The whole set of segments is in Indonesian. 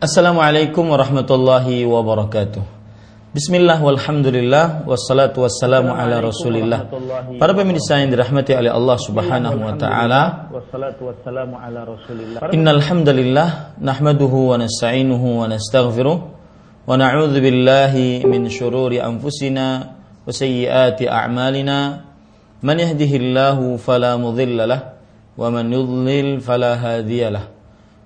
Assalamualaikum warahmatullahi wabarakatuh. Bismillah walhamdulillah wassalatu wassalamu ala rasulillah. Para pemirsa yang dirahmati oleh Allah Subhanahu wa taala. Wassalatu wassalamu ala rasulillah. Innal hamdalillah nahmaduhu wa nasta'inuhu wa nastaghfiruh wa na'udzu billahi min shururi anfusina wa sayyiati a'malina. Man yahdihillahu fala mudilla lah wa man yudlil fala hadiya lah.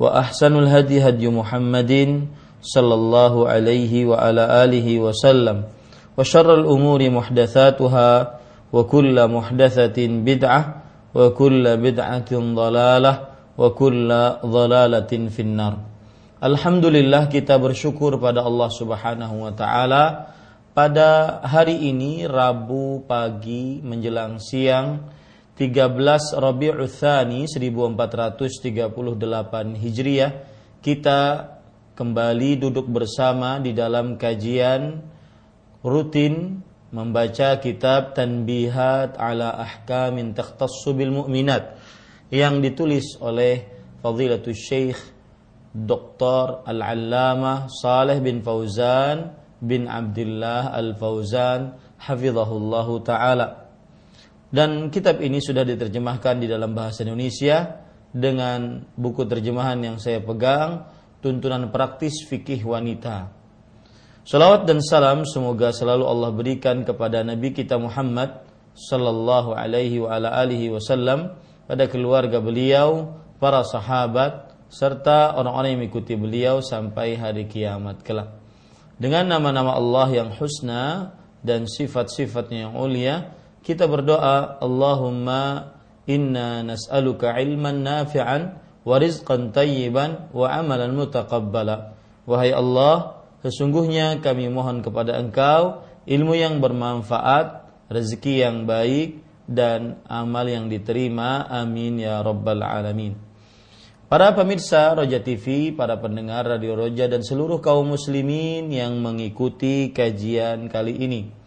وأحسن الهدي هدي محمد صلى الله عليه وعلى آله وسلم وشر الأمور محدثاتها وكل محدثة بدعة وكل بدعة ضلالة وكل ضلالة في النار Alhamdulillah kita bersyukur pada Allah Subhanahu wa taala pada hari ini Rabu pagi menjelang siang 13 Rabiul Tsani 1438 Hijriah kita kembali duduk bersama di dalam kajian rutin membaca kitab Tanbihat ala Ahkamin Takhtassu bil Mu'minat yang ditulis oleh Fadilatul Syekh Dr. Al-Allamah Saleh bin Fauzan bin Abdullah Al-Fauzan hafizahullahu taala dan kitab ini sudah diterjemahkan di dalam bahasa Indonesia dengan buku terjemahan yang saya pegang, tuntunan praktis fikih wanita. Salawat dan salam semoga selalu Allah berikan kepada Nabi kita Muhammad sallallahu alaihi wa ala alihi wasallam pada keluarga beliau, para sahabat serta orang-orang yang mengikuti beliau sampai hari kiamat kelak. Dengan nama-nama Allah yang husna dan sifat-sifatnya yang mulia, kita berdoa Allahumma inna nas'aluka ilman nafi'an wa rizqan tayyiban wa amalan mutaqabbala. Wahai Allah sesungguhnya kami mohon kepada Engkau ilmu yang bermanfaat rezeki yang baik dan amal yang diterima. Amin ya rabbal alamin. Para pemirsa Roja TV, para pendengar Radio Roja dan seluruh kaum muslimin yang mengikuti kajian kali ini.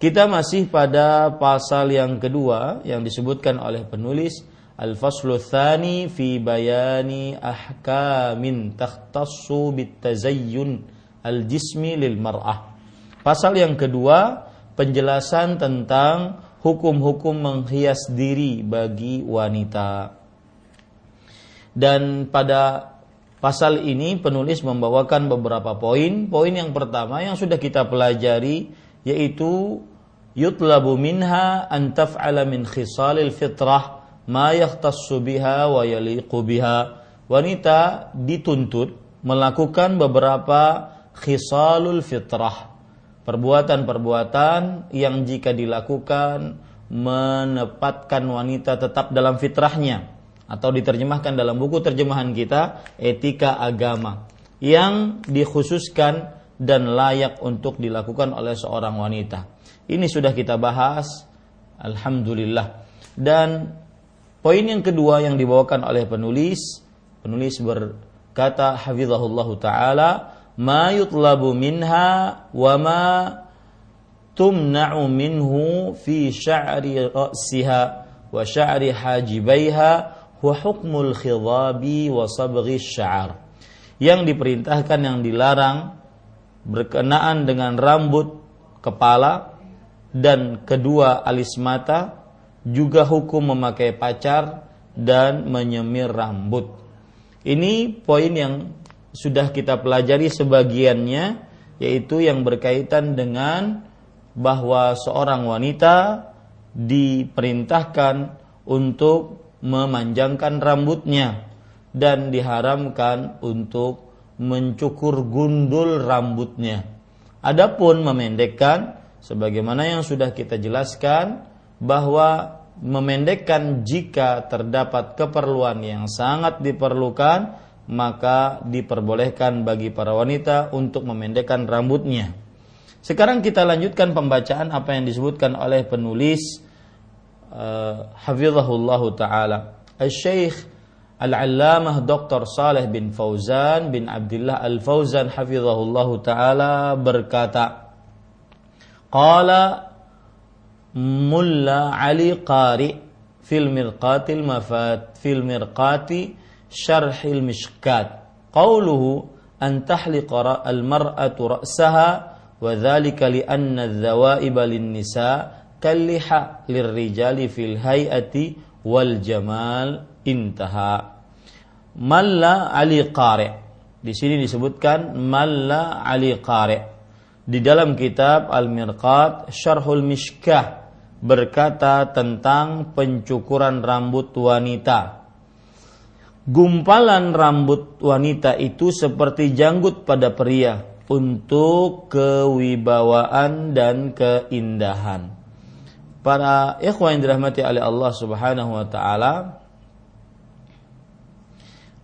Kita masih pada pasal yang kedua yang disebutkan oleh penulis Al-Faslu Thani fi bayani ahkamin takhtassu bitazayyun al-jismi lil mar'ah. Pasal yang kedua penjelasan tentang hukum-hukum menghias diri bagi wanita. Dan pada pasal ini penulis membawakan beberapa poin. Poin yang pertama yang sudah kita pelajari yaitu yutlabu minha an taf'ala min khisalil fitrah ma yahtassu biha wa yaliqu biha. Wanita dituntut melakukan beberapa khisalul fitrah. Perbuatan-perbuatan yang jika dilakukan menempatkan wanita tetap dalam fitrahnya atau diterjemahkan dalam buku terjemahan kita etika agama yang dikhususkan dan layak untuk dilakukan oleh seorang wanita. Ini sudah kita bahas, alhamdulillah. Dan poin yang kedua yang dibawakan oleh penulis, penulis berkata hafizahullah taala, ma yutlabu minha wa ma tumna'u minhu fi sya'ri ra'siha wa sya'ri hajibaiha wa hukmul khidabi wa sabghi sya'ar. Yang diperintahkan yang dilarang berkenaan dengan rambut kepala dan kedua alis mata juga hukum memakai pacar dan menyemir rambut. Ini poin yang sudah kita pelajari sebagiannya yaitu yang berkaitan dengan bahwa seorang wanita diperintahkan untuk memanjangkan rambutnya dan diharamkan untuk mencukur gundul rambutnya. Adapun memendekkan sebagaimana yang sudah kita jelaskan bahwa memendekkan jika terdapat keperluan yang sangat diperlukan maka diperbolehkan bagi para wanita untuk memendekkan rambutnya. Sekarang kita lanjutkan pembacaan apa yang disebutkan oleh penulis uh, hafizahullah taala. Al-Syekh Al-Allamah Dr. Saleh bin Fauzan bin Abdullah Al-Fauzan hafizahullah taala berkata, Qala Mulla Ali Qari fil mirqatil mafat fil mirqati syarhil mishkat. Qawluhu an tahliqa al mar'atu ra'saha wa dhalika li anna dhawaiba lin nisa kalliha lirrijali fil hayati wal jamal intaha. Malla Ali Qari. Di sini disebutkan Malla Ali Qari di dalam kitab Al-Mirqat Syarhul Mishkah berkata tentang pencukuran rambut wanita gumpalan rambut wanita itu seperti janggut pada pria untuk kewibawaan dan keindahan. Para ikhwan yang dirahmati oleh Allah Subhanahu wa taala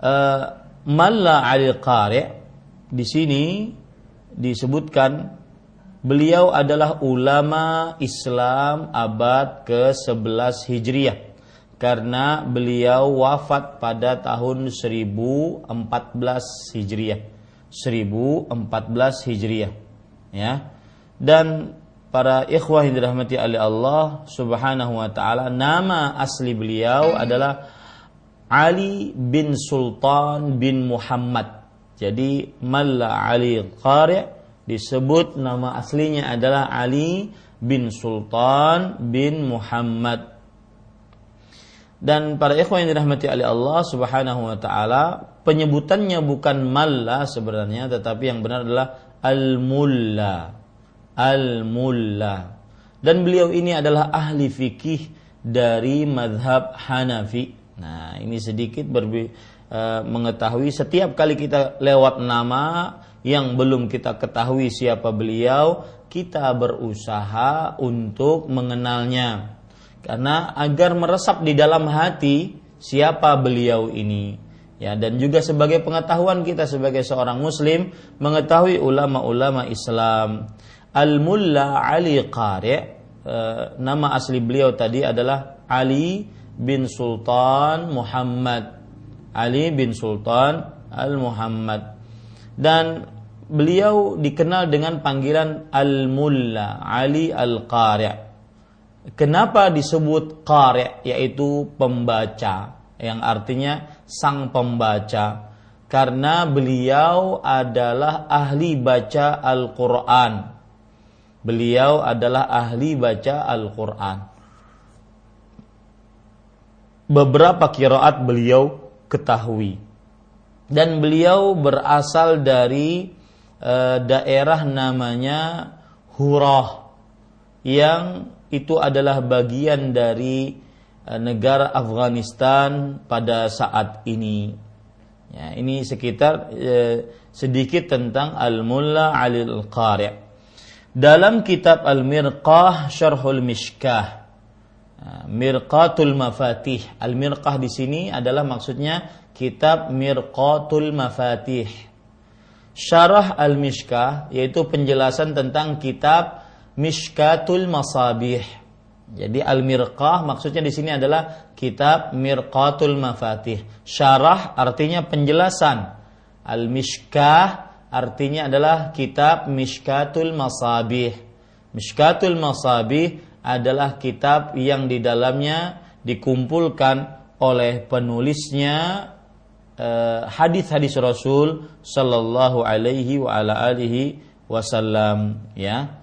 uh, Malla Ali Qari di sini disebutkan beliau adalah ulama Islam abad ke-11 Hijriah karena beliau wafat pada tahun 1014 Hijriah. 1014 Hijriah. Ya. Dan para ikhwah yang dirahmati oleh Allah Subhanahu wa taala, nama asli beliau adalah Ali bin Sultan bin Muhammad. Jadi Malla Ali Qari disebut nama aslinya adalah Ali bin Sultan bin Muhammad dan para ikhwan yang dirahmati oleh Allah Subhanahu wa taala, penyebutannya bukan malla sebenarnya tetapi yang benar adalah al-mulla. Al-mulla. Dan beliau ini adalah ahli fikih dari madhab Hanafi. Nah, ini sedikit berbi uh, mengetahui setiap kali kita lewat nama yang belum kita ketahui siapa beliau, kita berusaha untuk mengenalnya. Karena agar meresap di dalam hati siapa beliau ini. Ya dan juga sebagai pengetahuan kita sebagai seorang muslim mengetahui ulama-ulama Islam. Al-Mulla Ali Qari eh, nama asli beliau tadi adalah Ali bin Sultan Muhammad. Ali bin Sultan Al-Muhammad. Dan beliau dikenal dengan panggilan Al-Mulla Ali Al-Qari Kenapa disebut qari yaitu pembaca yang artinya sang pembaca? Karena beliau adalah ahli baca Al-Qur'an. Beliau adalah ahli baca Al-Qur'an. Beberapa kiraat beliau ketahui. Dan beliau berasal dari e, daerah namanya Hurah yang itu adalah bagian dari eh, negara Afghanistan pada saat ini. Ya, ini sekitar eh, sedikit tentang Al-Mulla Ali Al-Qari. Dalam kitab Al-Mirqah Syarhul Mishkah eh, Mirqatul Mafatih. Al-Mirqah di sini adalah maksudnya kitab Mirqatul Mafatih. Syarah Al-Mishkah yaitu penjelasan tentang kitab Mishkatul Masabih. Jadi Al-Mirqah maksudnya di sini adalah kitab Mirqatul Mafatih. Syarah artinya penjelasan. Al-Mishkah artinya adalah kitab Mishkatul Masabih. Mishkatul Masabih adalah kitab yang di dalamnya dikumpulkan oleh penulisnya hadis-hadis Rasul sallallahu alaihi wa ala alihi wasallam ya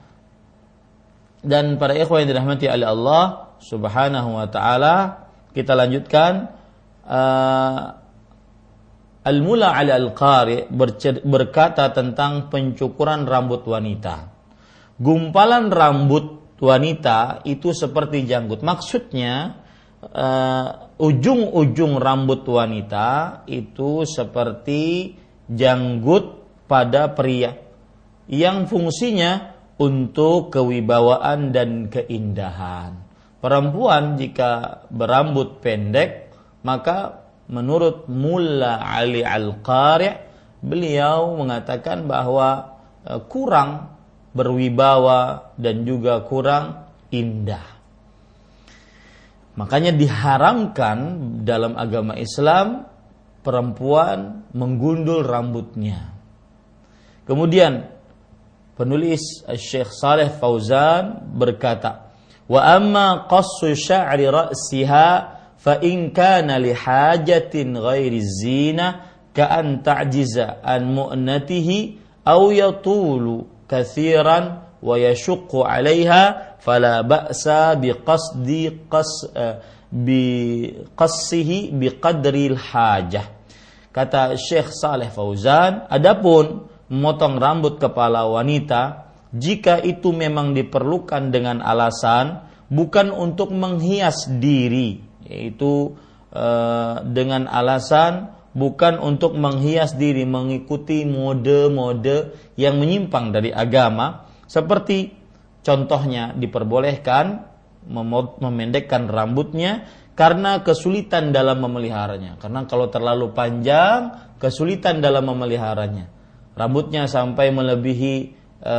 dan para ikhwan yang dirahmati oleh Allah Subhanahu wa taala kita lanjutkan uh, Al-Mula ala Al-Qari berkata tentang pencukuran rambut wanita. Gumpalan rambut wanita itu seperti janggut. Maksudnya uh, ujung-ujung rambut wanita itu seperti janggut pada pria yang fungsinya untuk kewibawaan dan keindahan. Perempuan jika berambut pendek maka menurut Mulla Ali Al-Qari' beliau mengatakan bahwa e, kurang berwibawa dan juga kurang indah. Makanya diharamkan dalam agama Islam perempuan menggundul rambutnya. Kemudian penulis Syekh Saleh Fauzan berkata, "Wa amma qassu sya'ri ra'siha fa in kana li hajatin ghairi zina ka an ta'jiza an mu'natihi aw yatulu kathiran yashuqqu 'alayha fala ba'sa bi qasdi qas bi qassihi kata Syekh Saleh Fauzan adapun memotong rambut kepala wanita jika itu memang diperlukan dengan alasan bukan untuk menghias diri yaitu e, dengan alasan bukan untuk menghias diri mengikuti mode-mode yang menyimpang dari agama seperti contohnya diperbolehkan memendekkan rambutnya karena kesulitan dalam memeliharanya karena kalau terlalu panjang kesulitan dalam memeliharanya rambutnya sampai melebihi e,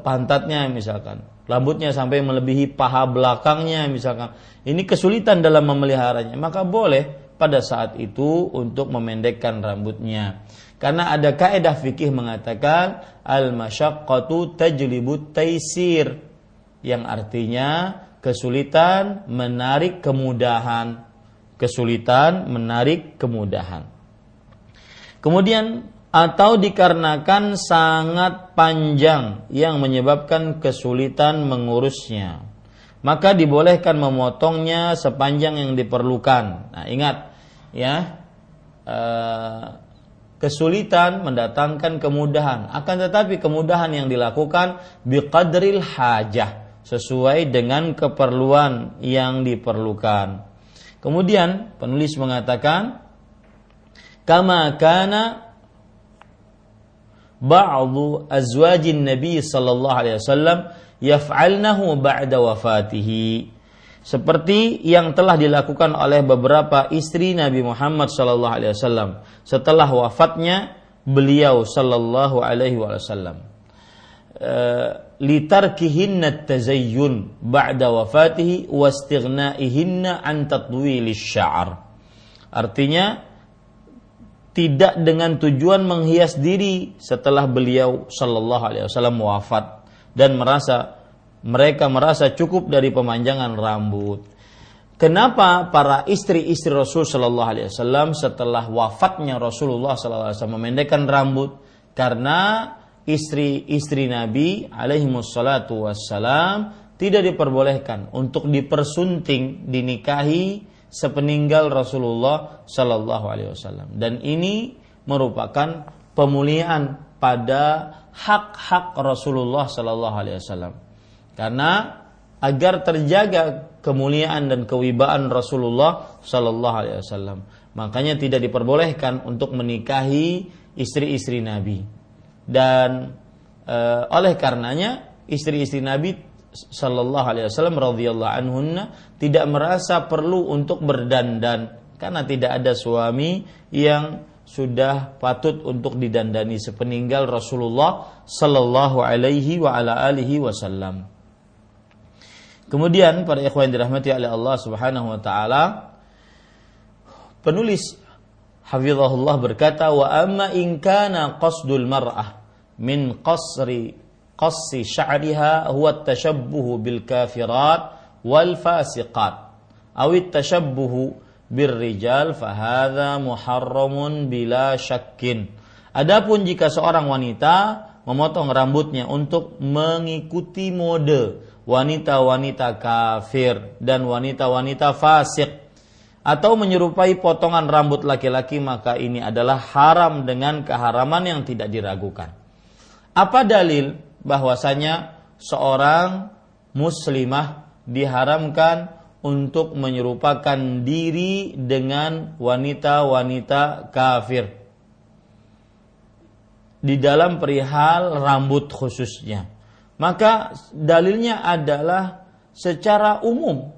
pantatnya misalkan rambutnya sampai melebihi paha belakangnya misalkan. Ini kesulitan dalam memeliharanya, maka boleh pada saat itu untuk memendekkan rambutnya. Karena ada kaidah fikih mengatakan al masyaqqatu tajlibut taisir yang artinya kesulitan menarik kemudahan. Kesulitan menarik kemudahan. Kemudian atau dikarenakan sangat panjang yang menyebabkan kesulitan mengurusnya. Maka dibolehkan memotongnya sepanjang yang diperlukan. Nah, ingat ya, eh, kesulitan mendatangkan kemudahan. Akan tetapi kemudahan yang dilakukan biqadril hajah sesuai dengan keperluan yang diperlukan. Kemudian penulis mengatakan kama kana ba'du azwajin Nabi sallallahu alaihi wasallam yaf'alnahu ba'da wafatihi seperti yang telah dilakukan oleh beberapa istri Nabi Muhammad sallallahu alaihi wasallam. Setelah wafatnya beliau sallallahu alaihi wasallam. Litarkihinna tazayyun ba'da wafatihi wastighnaihinna an tatwilish sya'r. Artinya tidak dengan tujuan menghias diri setelah beliau Shallallahu Alaihi Wasallam wafat dan merasa mereka merasa cukup dari pemanjangan rambut. Kenapa para istri-istri Rasul Shallallahu Alaihi Wasallam setelah wafatnya Rasulullah Shallallahu Alaihi Wasallam memendekkan rambut? Karena istri-istri Nabi alaihi wassalam tidak diperbolehkan untuk dipersunting, dinikahi sepeninggal Rasulullah Shallallahu Alaihi Wasallam dan ini merupakan pemulihan pada hak-hak Rasulullah Shallallahu Alaihi Wasallam karena agar terjaga kemuliaan dan kewibaan Rasulullah Shallallahu Alaihi Wasallam makanya tidak diperbolehkan untuk menikahi istri-istri Nabi dan e, oleh karenanya istri-istri Nabi Sallallahu Alaihi Wasallam radhiyallahu anhunna tidak merasa perlu untuk berdandan karena tidak ada suami yang sudah patut untuk didandani sepeninggal Rasulullah Sallallahu Alaihi Wasallam. Kemudian para ikhwan yang dirahmati oleh Allah Subhanahu wa taala penulis Hafizahullah berkata wa amma in kana qasdul mar'ah min qasri qassi sya'riha huwa tashabbuhu bil kafirat wal fasiqat. Aw tashabbuhu bir rijal fahadha muharramun bila syakkin. Adapun jika seorang wanita memotong rambutnya untuk mengikuti mode wanita-wanita kafir dan wanita-wanita fasik atau menyerupai potongan rambut laki-laki maka ini adalah haram dengan keharaman yang tidak diragukan. Apa dalil bahwasanya seorang muslimah diharamkan untuk menyerupakan diri dengan wanita-wanita kafir di dalam perihal rambut khususnya. Maka dalilnya adalah secara umum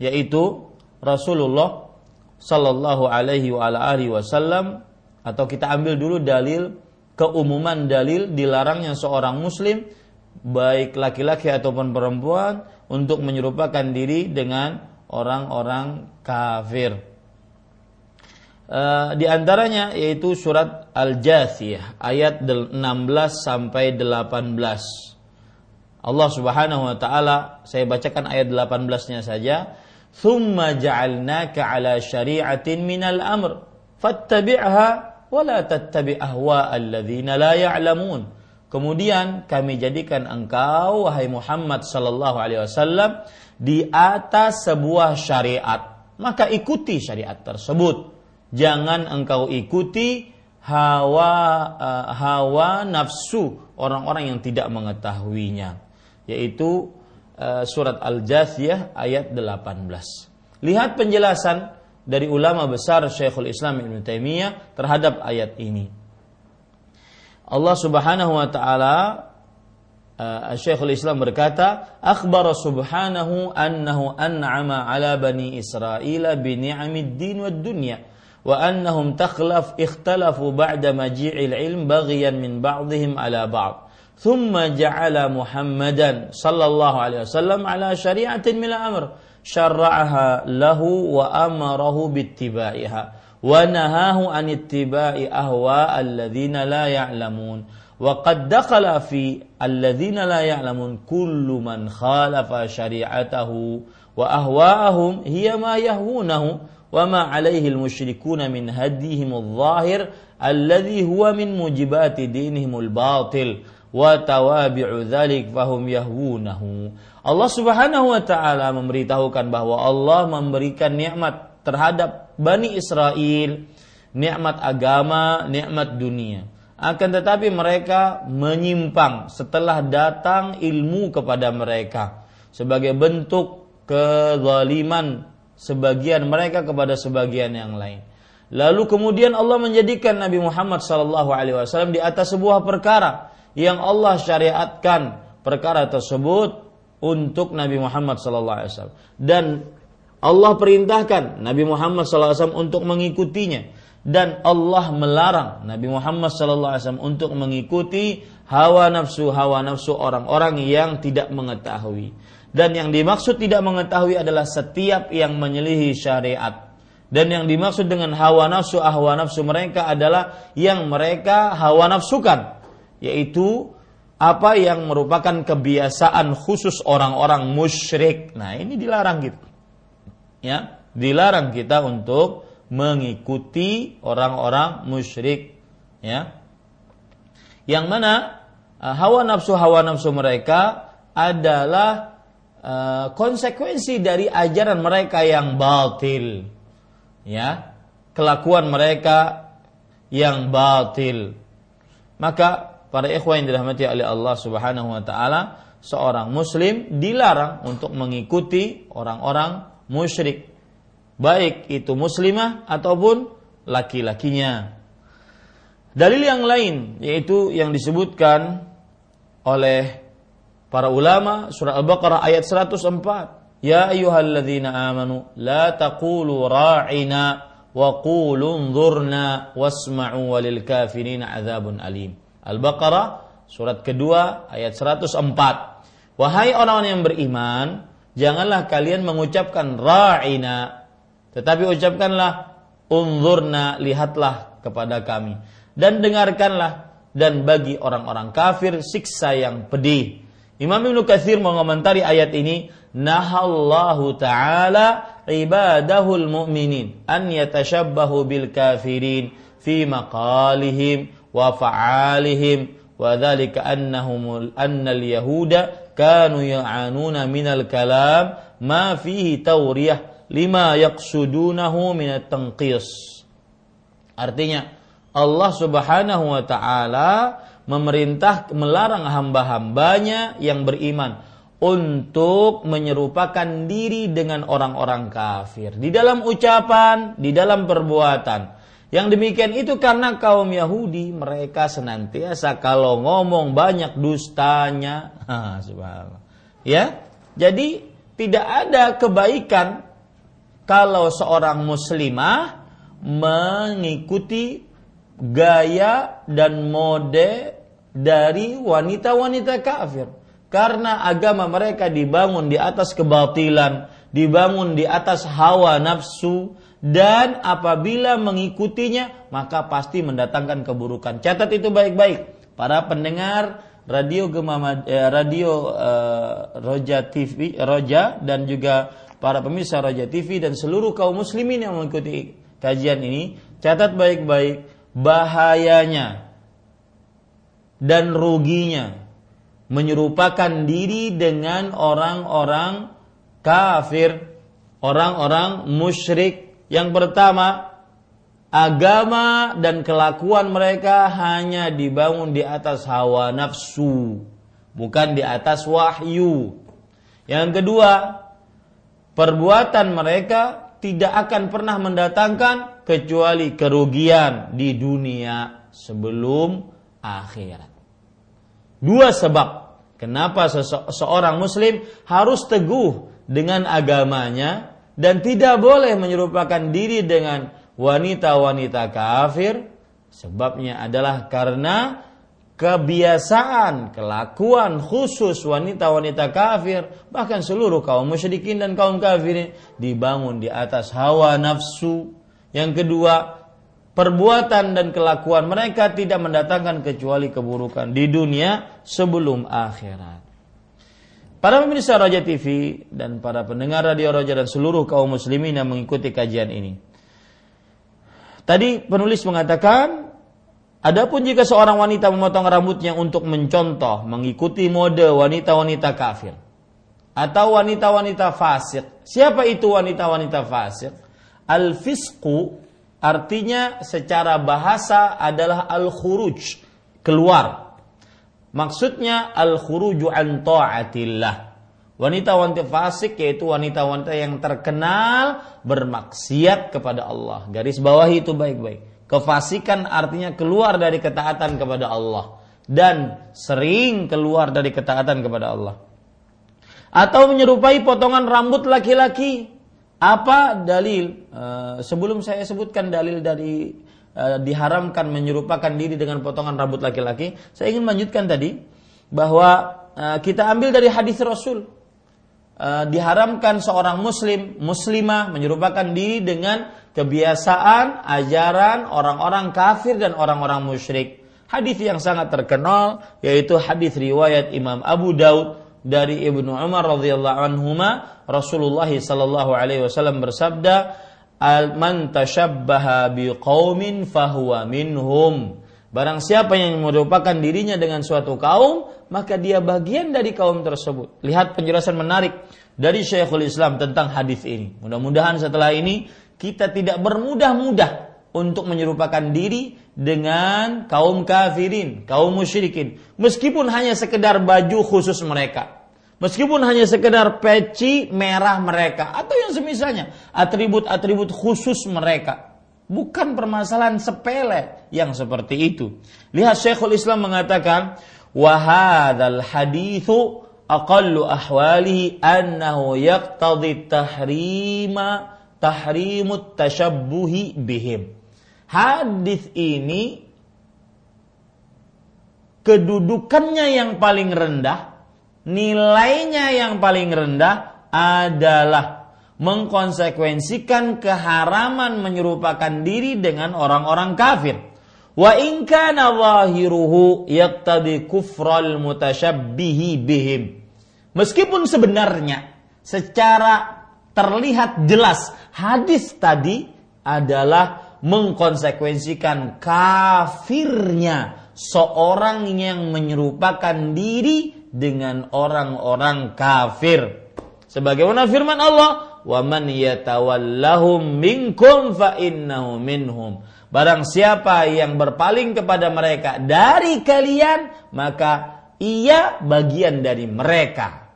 yaitu Rasulullah Sallallahu Alaihi Wasallam atau kita ambil dulu dalil keumuman dalil dilarangnya seorang muslim baik laki-laki ataupun perempuan untuk menyerupakan diri dengan orang-orang kafir. Uh, di antaranya yaitu surat Al-Jathiyah ayat 16 sampai 18. Allah Subhanahu wa taala saya bacakan ayat 18-nya saja. Thumma ja'alnaka ala syari'atin minal amr fattabi'ha wa la tattabi' ahwa alladziina la ya'lamun. Kemudian kami jadikan engkau wahai Muhammad sallallahu alaihi wasallam di atas sebuah syariat. Maka ikuti syariat tersebut. Jangan engkau ikuti hawa uh, hawa nafsu orang-orang yang tidak mengetahuinya. Yaitu Eh, surat Al-Jathiyah ayat 18. Lihat penjelasan dari ulama besar Syekhul Islam Ibn Taimiyah terhadap ayat ini. Allah Subhanahu wa taala uh, Syekhul Islam berkata, "Akhbara subhanahu annahu an'ama 'ala bani Israil bi ni'amid din wad dunya." wa annahum takhlaf ikhtalafu ba'da maji'il ilm baghyan min ba'dihim ala ba'd ثم جعل محمدا صلى الله عليه وسلم على شريعة من الأمر. شرعها له وأمره باتباعها. ونهاه عن اتباع أهواء الذين لا يعلمون. وقد دخل في الذين لا يعلمون كل من خالف شريعته وأهواءهم هي ما يهونه وما عليه المشركون من هديهم الظاهر الذي هو من موجبات دينهم الباطل. Wa tawabi'u dzalik fahum yahwunahu. Allah Subhanahu wa taala memberitahukan bahwa Allah memberikan nikmat terhadap Bani Israel, nikmat agama, nikmat dunia. Akan tetapi mereka menyimpang setelah datang ilmu kepada mereka sebagai bentuk kezaliman sebagian mereka kepada sebagian yang lain. Lalu kemudian Allah menjadikan Nabi Muhammad SAW di atas sebuah perkara yang Allah syariatkan perkara tersebut untuk Nabi Muhammad SAW dan Allah perintahkan Nabi Muhammad SAW untuk mengikutinya. Dan Allah melarang Nabi Muhammad SAW untuk mengikuti hawa nafsu hawa nafsu orang-orang yang tidak mengetahui. Dan yang dimaksud tidak mengetahui adalah setiap yang menyelihi syariat. Dan yang dimaksud dengan hawa nafsu hawa nafsu mereka adalah yang mereka hawa nafsukan yaitu apa yang merupakan kebiasaan khusus orang-orang musyrik. Nah, ini dilarang gitu. Ya, dilarang kita untuk mengikuti orang-orang musyrik, ya. Yang mana uh, hawa nafsu hawa nafsu mereka adalah uh, konsekuensi dari ajaran mereka yang batil. Ya, kelakuan mereka yang batil. Maka para ikhwan yang dirahmati oleh Allah Subhanahu wa taala, seorang muslim dilarang untuk mengikuti orang-orang musyrik. Baik itu muslimah ataupun laki-lakinya. Dalil yang lain yaitu yang disebutkan oleh para ulama surah Al-Baqarah ayat 104. Ya ayyuhalladzina amanu la taqulu ra'ina wa qulu wasma'u walil kafirin adzabun alim. Al-Baqarah surat kedua ayat 104. Wahai orang-orang yang beriman, janganlah kalian mengucapkan ra'ina, tetapi ucapkanlah unzurna, lihatlah kepada kami dan dengarkanlah dan bagi orang-orang kafir siksa yang pedih. Imam Ibnu Katsir mengomentari ayat ini, nahallahu taala ibadahul mu'minin an yatashabbahu bil kafirin fi maqalihim wa fa'alihim wa dzalika annahum anna al-yahuda kanu ya'anuna min al-kalam ma fihi tawriyah lima yaqsudunahu. Artinya Allah Subhanahu wa taala memerintah melarang hamba-hambanya yang beriman untuk menyerupakan diri dengan orang-orang kafir di dalam ucapan, di dalam perbuatan. Yang demikian itu karena kaum Yahudi mereka senantiasa kalau ngomong banyak dustanya. subhanallah. Ya. Jadi tidak ada kebaikan kalau seorang muslimah mengikuti gaya dan mode dari wanita-wanita kafir. Karena agama mereka dibangun di atas kebatilan, dibangun di atas hawa nafsu, dan apabila mengikutinya maka pasti mendatangkan keburukan. Catat itu baik-baik. Para pendengar radio Gemama, eh, radio eh, Roja TV, Roja dan juga para pemirsa Roja TV dan seluruh kaum muslimin yang mengikuti kajian ini, catat baik-baik bahayanya dan ruginya menyerupakan diri dengan orang-orang kafir, orang-orang musyrik. Yang pertama, agama dan kelakuan mereka hanya dibangun di atas hawa nafsu, bukan di atas wahyu. Yang kedua, perbuatan mereka tidak akan pernah mendatangkan kecuali kerugian di dunia sebelum akhirat. Dua sebab kenapa seseorang muslim harus teguh dengan agamanya dan tidak boleh menyerupakan diri dengan wanita-wanita kafir. Sebabnya adalah karena kebiasaan, kelakuan khusus wanita-wanita kafir, bahkan seluruh kaum musyrikin dan kaum kafirin dibangun di atas hawa nafsu, yang kedua, perbuatan dan kelakuan mereka tidak mendatangkan kecuali keburukan di dunia sebelum akhirat. Para pemirsa Raja TV dan para pendengar Radio Raja dan seluruh kaum muslimin yang mengikuti kajian ini. Tadi penulis mengatakan, adapun jika seorang wanita memotong rambutnya untuk mencontoh, mengikuti mode wanita-wanita kafir atau wanita-wanita fasik. Siapa itu wanita-wanita fasik? Al-fisqu artinya secara bahasa adalah al-khuruj, keluar. Maksudnya al-khuruju an ta'atillah. Wanita-wanita fasik yaitu wanita-wanita yang terkenal bermaksiat kepada Allah. Garis bawah itu baik-baik. Kefasikan artinya keluar dari ketaatan kepada Allah dan sering keluar dari ketaatan kepada Allah. Atau menyerupai potongan rambut laki-laki apa dalil? Uh, sebelum saya sebutkan dalil dari uh, diharamkan menyerupakan diri dengan potongan rambut laki-laki, saya ingin melanjutkan tadi bahwa uh, kita ambil dari hadis Rasul. Uh, diharamkan seorang muslim, muslimah menyerupakan diri dengan kebiasaan, ajaran orang-orang kafir dan orang-orang musyrik. Hadis yang sangat terkenal yaitu hadis riwayat Imam Abu Daud dari Ibnu Umar radhiyallahu anhu Rasulullah sallallahu alaihi wasallam bersabda al man tashabbaha biqaumin fahuwa minhum Barang siapa yang merupakan dirinya dengan suatu kaum, maka dia bagian dari kaum tersebut. Lihat penjelasan menarik dari Syekhul Islam tentang hadis ini. Mudah-mudahan setelah ini kita tidak bermudah-mudah untuk menyerupakan diri dengan kaum kafirin, kaum musyrikin. Meskipun hanya sekedar baju khusus mereka. Meskipun hanya sekedar peci merah mereka. Atau yang semisalnya. Atribut-atribut khusus mereka. Bukan permasalahan sepele yang seperti itu. Lihat Syekhul Islam mengatakan. Wahadal hadithu aqallu ahwalihi annahu yaqtadi tahrima tahrimut tashabbuhi bihim hadis ini kedudukannya yang paling rendah, nilainya yang paling rendah adalah mengkonsekuensikan keharaman menyerupakan diri dengan orang-orang kafir. Wa in kana zahiruhu yaqtadi kufral mutashabbihi bihim. Meskipun sebenarnya secara terlihat jelas hadis tadi adalah mengkonsekuensikan kafirnya seorang yang menyerupakan diri dengan orang-orang kafir. Sebagaimana firman Allah, wa man yatawallahum minkum fa innahu minhum. Barang siapa yang berpaling kepada mereka dari kalian, maka ia bagian dari mereka.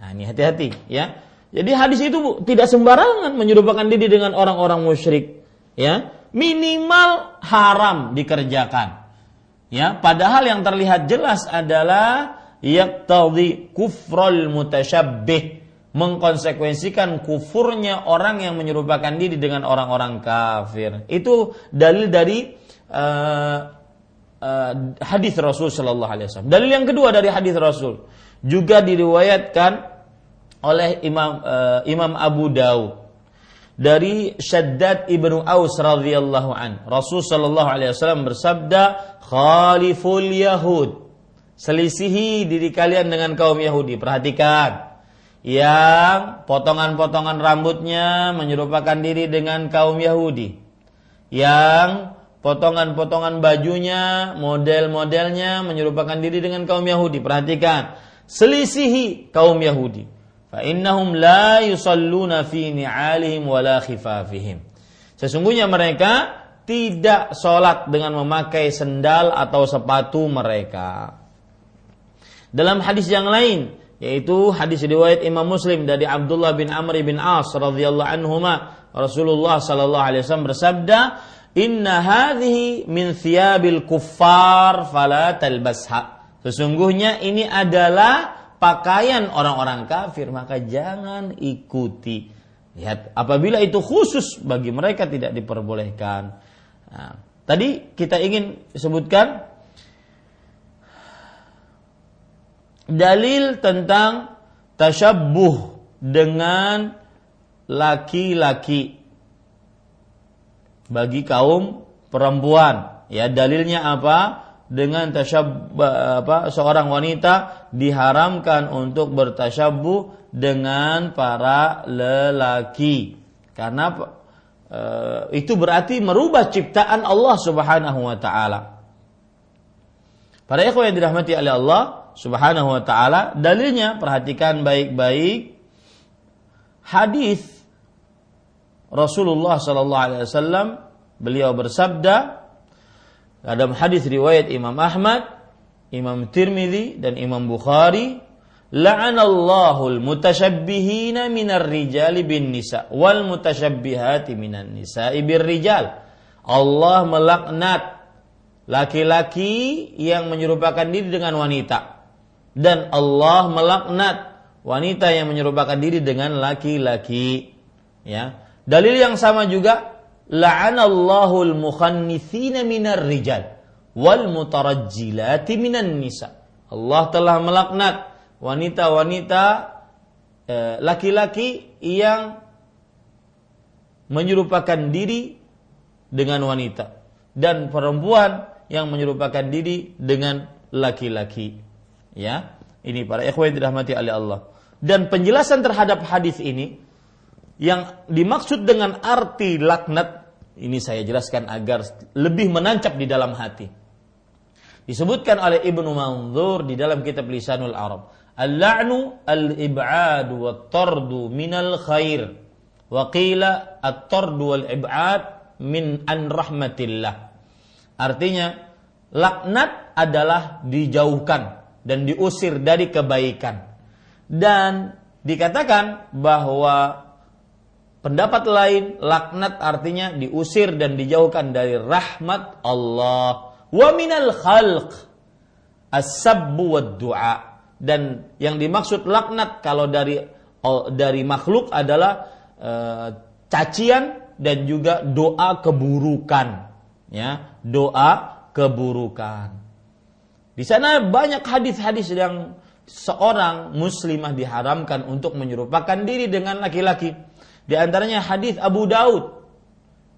Nah, ini hati-hati ya. Jadi hadis itu tidak sembarangan menyerupakan diri dengan orang-orang musyrik, ya. Minimal haram dikerjakan. Ya, padahal yang terlihat jelas adalah yaqtadi kufrul mutasyabbih mengkonsekuensikan kufurnya orang yang menyerupakan diri dengan orang-orang kafir. Itu dalil dari uh, uh, hadis Rasul Shallallahu Alaihi Wasallam. Dalil yang kedua dari hadis Rasul juga diriwayatkan oleh Imam uh, Imam Abu Daud dari Shaddad ibnu Aus radhiyallahu an. Rasul Shallallahu Alaihi Wasallam bersabda, "Khaliful Yahud." Selisihi diri kalian dengan kaum Yahudi. Perhatikan yang potongan-potongan rambutnya menyerupakan diri dengan kaum Yahudi. Yang potongan-potongan bajunya, model-modelnya menyerupakan diri dengan kaum Yahudi. Perhatikan, selisihi kaum Yahudi. Fa innahum la yusalluna fi ni'alihim wala khifafihim. Sesungguhnya mereka tidak sholat dengan memakai sendal atau sepatu mereka. Dalam hadis yang lain, yaitu hadis riwayat Imam Muslim dari Abdullah bin Amr bin As radhiyallahu anhuma Rasulullah sallallahu alaihi wasallam bersabda Inna hadhihi min thiyabil kuffar fala talbasha. Sesungguhnya ini adalah pakaian orang-orang kafir maka jangan ikuti. Lihat, apabila itu khusus bagi mereka tidak diperbolehkan. Nah, tadi kita ingin sebutkan dalil tentang tasyabbuh dengan laki-laki bagi kaum perempuan. Ya, dalilnya apa? Dengan tasyabbuh apa seorang wanita diharamkan untuk bertasyabbuh dengan para lelaki. Karena e, itu berarti merubah ciptaan Allah Subhanahu wa taala. Para ikhwan yang dirahmati oleh Allah, Subhanahu wa taala. Dalilnya perhatikan baik-baik hadis Rasulullah sallallahu alaihi wasallam beliau bersabda dalam hadis riwayat Imam Ahmad, Imam Tirmidzi dan Imam Bukhari, la'anallahu al-mutasyabbihina minar rijali bin nisa wal mutasyabbihati minan nisa'i bir rijal. Allah melaknat laki-laki yang menyerupakan diri dengan wanita dan Allah melaknat wanita yang menyerupakan diri dengan laki-laki. Ya. Dalil yang sama juga la'anallahu al-mukhannithina minar rijal wal mutarajjilati minan nisa. Allah telah melaknat wanita-wanita eh, laki-laki yang menyerupakan diri dengan wanita dan perempuan yang menyerupakan diri dengan laki-laki. Ya, ini para ikhwan dirahmati oleh Allah. Dan penjelasan terhadap hadis ini yang dimaksud dengan arti laknat ini saya jelaskan agar lebih menancap di dalam hati. Disebutkan oleh Ibnu Manzur di dalam kitab Lisanul Arab. Al-la'nu al-ib'adu wa tardu minal khair. Wa qila at-tardu wal ib'ad min an rahmatillah. Artinya laknat adalah dijauhkan dan diusir dari kebaikan. Dan dikatakan bahwa pendapat lain laknat artinya diusir dan dijauhkan dari rahmat Allah. Wa minal khalq as-sabbu du'a. Dan yang dimaksud laknat kalau dari dari makhluk adalah e, cacian dan juga doa keburukan ya doa keburukan di sana banyak hadis-hadis yang seorang muslimah diharamkan untuk menyerupakan diri dengan laki-laki. Di antaranya hadis Abu Daud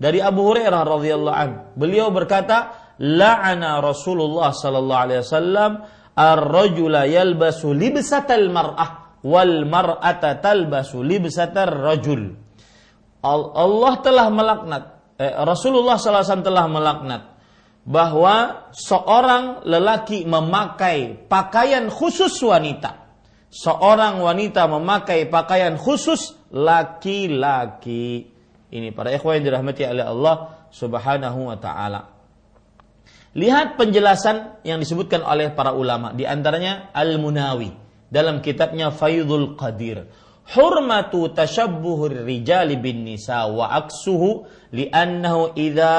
dari Abu Hurairah radhiyallahu an. Beliau berkata, "La'ana Rasulullah sallallahu alaihi wasallam ar-rajula yalbasu libsatal mar'ah wal mar'ata talbasu libsatar rajul." Allah telah melaknat eh, Rasulullah sallallahu alaihi wasallam telah melaknat bahwa seorang lelaki memakai pakaian khusus wanita. Seorang wanita memakai pakaian khusus laki-laki. Ini para ikhwan yang dirahmati oleh Allah Subhanahu wa taala. Lihat penjelasan yang disebutkan oleh para ulama di antaranya Al-Munawi dalam kitabnya Faidul Qadir. Hurmatu tashabbuhur rijali bin nisa wa aksuhu لأنه إذا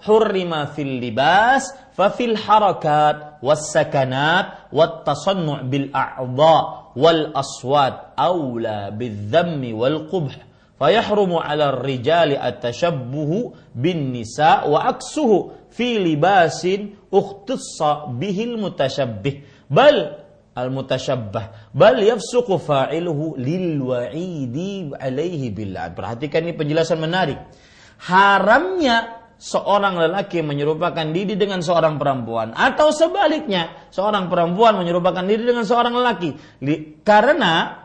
حرم في اللباس ففي الحركات والسكنات والتصنع بالأعضاء والأصوات أولى بالذم والقبح. فيحرم على الرجال التشبه بالنساء وعكسه في لباس اختص به المتشبه بل المتشبه بل يفسق فاعله للوعيد عليه بالله. perhatikan ini penjelasan menarik. Haramnya seorang lelaki menyerupakan diri dengan seorang perempuan. Atau sebaliknya seorang perempuan menyerupakan diri dengan seorang lelaki. Karena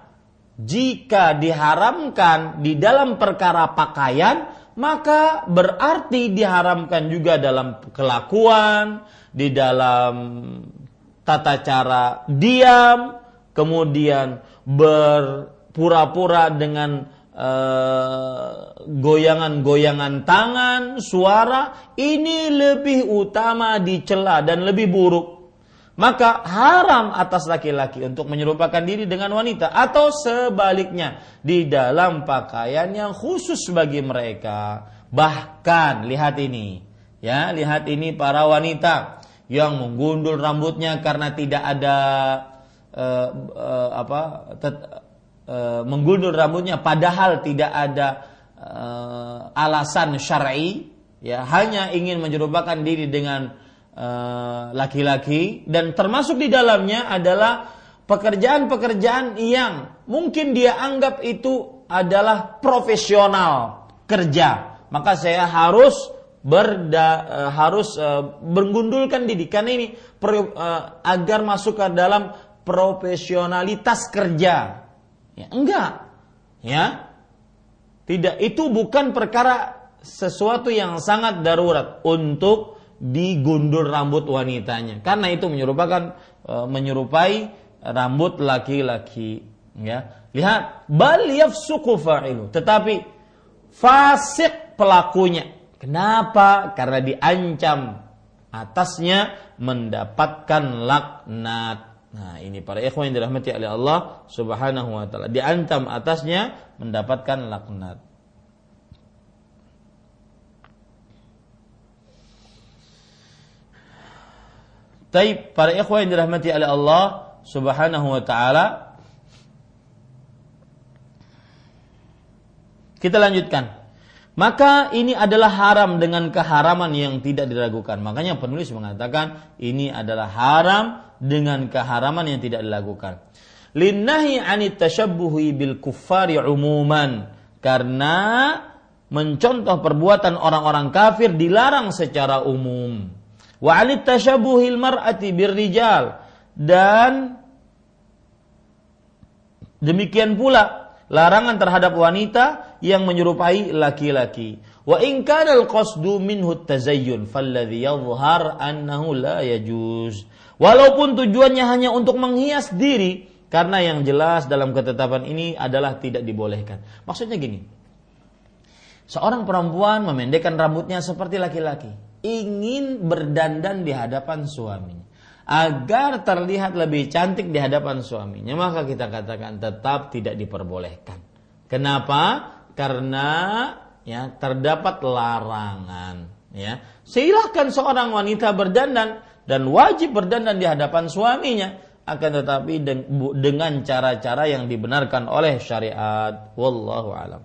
jika diharamkan di dalam perkara pakaian, maka berarti diharamkan juga dalam kelakuan, di dalam tata cara diam, kemudian berpura-pura dengan goyangan-goyangan uh, tangan, suara, ini lebih utama dicela dan lebih buruk maka haram atas laki-laki untuk menyerupakan diri dengan wanita atau sebaliknya di dalam pakaian yang khusus bagi mereka. Bahkan lihat ini, ya, lihat ini para wanita yang menggundul rambutnya karena tidak ada uh, uh, apa tet, uh, menggundul rambutnya padahal tidak ada uh, alasan syar'i, ya, hanya ingin menyerupakan diri dengan Eh, laki-laki dan termasuk di dalamnya adalah pekerjaan-pekerjaan yang mungkin dia anggap itu adalah profesional kerja. Maka saya harus berda uh, harus uh, bergundulkan didikan ini per, uh, agar masuk ke dalam profesionalitas kerja ya enggak. Ya. Tidak itu bukan perkara sesuatu yang sangat darurat untuk digundul rambut wanitanya. Karena itu menyerupakan e, menyerupai rambut laki-laki. Ya. Lihat bal yafsuqu fa'ilu. Tetapi fasik pelakunya. Kenapa? Karena diancam atasnya mendapatkan laknat Nah, ini para ikhwan yang dirahmati oleh Allah Subhanahu wa taala. Diancam atasnya mendapatkan laknat. Tapi para ikhwah yang dirahmati oleh Allah Subhanahu wa taala Kita lanjutkan. Maka ini adalah haram dengan keharaman yang tidak diragukan. Makanya penulis mengatakan ini adalah haram dengan keharaman yang tidak dilakukan. Linnahi anit tashabbuhi bil kuffari umuman. Karena mencontoh perbuatan orang-orang kafir dilarang secara umum. Wa anit tashabuhil mar'ati birrijal dan demikian pula larangan terhadap wanita yang menyerupai laki-laki. Wa in kana al-qasdu minhu tazayyun falladhi yadhhar annahu la yajuz. Walaupun tujuannya hanya untuk menghias diri, karena yang jelas dalam ketetapan ini adalah tidak dibolehkan. Maksudnya gini, seorang perempuan memendekkan rambutnya seperti laki-laki ingin berdandan di hadapan suaminya agar terlihat lebih cantik di hadapan suaminya maka kita katakan tetap tidak diperbolehkan kenapa karena ya terdapat larangan ya. Silahkan seorang wanita berdandan dan wajib berdandan di hadapan suaminya. Akan tetapi dengan cara-cara yang dibenarkan oleh syariat. Wallahu alam.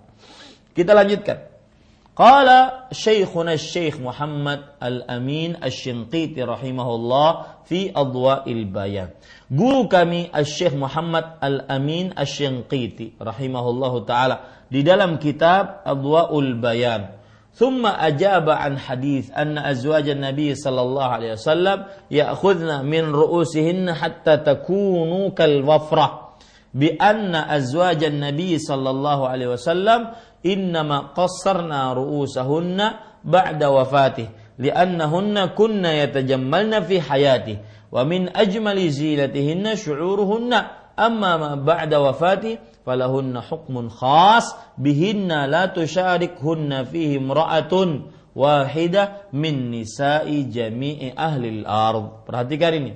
Kita lanjutkan. Qala syekhuna syekh Muhammad Al-Amin Asy-Syinqiti rahimahullah fi adwa'il bayan. Guru kami Syekh Muhammad Al-Amin Asy-Syinqiti rahimahullahu taala di dalam kitab Adwaul Bayan. Thumma ajaba an hadis anna azwajan Nabi sallallahu alaihi wasallam ya'khudna min ru'usihinna hatta takunu kal wafrah. Bi anna azwajan Nabi sallallahu alaihi wasallam innama qassarna ru'usahunna ba'da wafatih. Li'annahunna kunna yatajammalna fi hayati wa min ajmali zilatihinna syu'uruhunna amma ma ba'da falahunna hukmun khas bihinna la tusyarikhunna fihi imra'atun wahidah min nisa'i jami'i ahli al-ard. Perhatikan ini.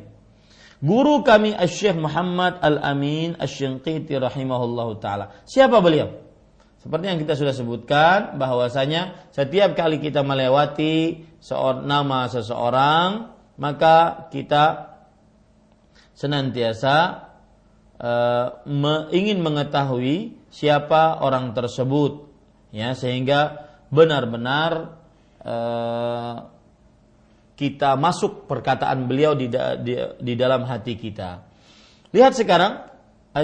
Guru kami Syekh Muhammad Al-Amin Asy-Shinqiti rahimahullahu taala. Siapa beliau? Seperti yang kita sudah sebutkan bahwasanya setiap kali kita melewati seorang nama seseorang maka kita senantiasa me, ingin mengetahui siapa orang tersebut ya sehingga benar-benar uh, kita masuk perkataan beliau di, di, di dalam hati kita. Lihat sekarang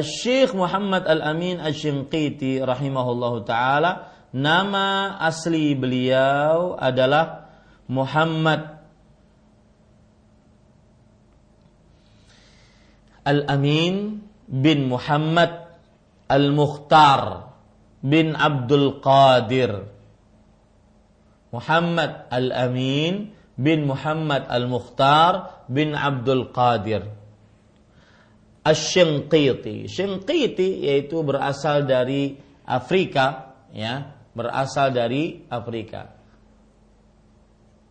Syekh Muhammad Al-Amin Asy-Shinqiti rahimahullahu taala nama asli beliau adalah Muhammad Al-Amin bin Muhammad Al-Mukhtar bin Abdul Qadir Muhammad Al-Amin bin Muhammad Al-Mukhtar bin Abdul Qadir. Ash-Shinqiti. Shinqiti yaitu berasal dari Afrika, ya, berasal dari Afrika.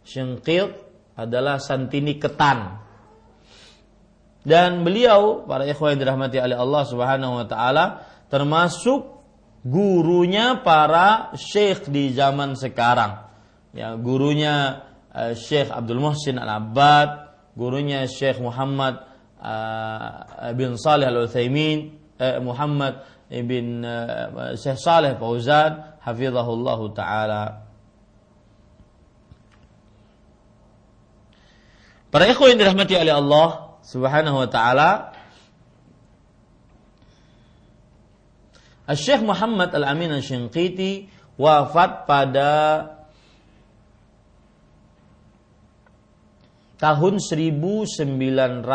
Shinqit adalah santini ketan. Dan beliau para ikhwan yang dirahmati oleh Allah Subhanahu wa taala termasuk gurunya para syekh di zaman sekarang. Ya, gurunya Eh, Syekh Abdul Muhsin Al-Abbad, gurunya Syekh Muhammad uh, bin Saleh Al-Utsaimin, uh, Muhammad bin uh, Syekh Saleh Fauzan, hafizahullah taala. Para ikhwan yang dirahmati oleh Allah Subhanahu wa taala, Syekh Muhammad Al-Amin Al-Shinqiti wafat pada tahun 1974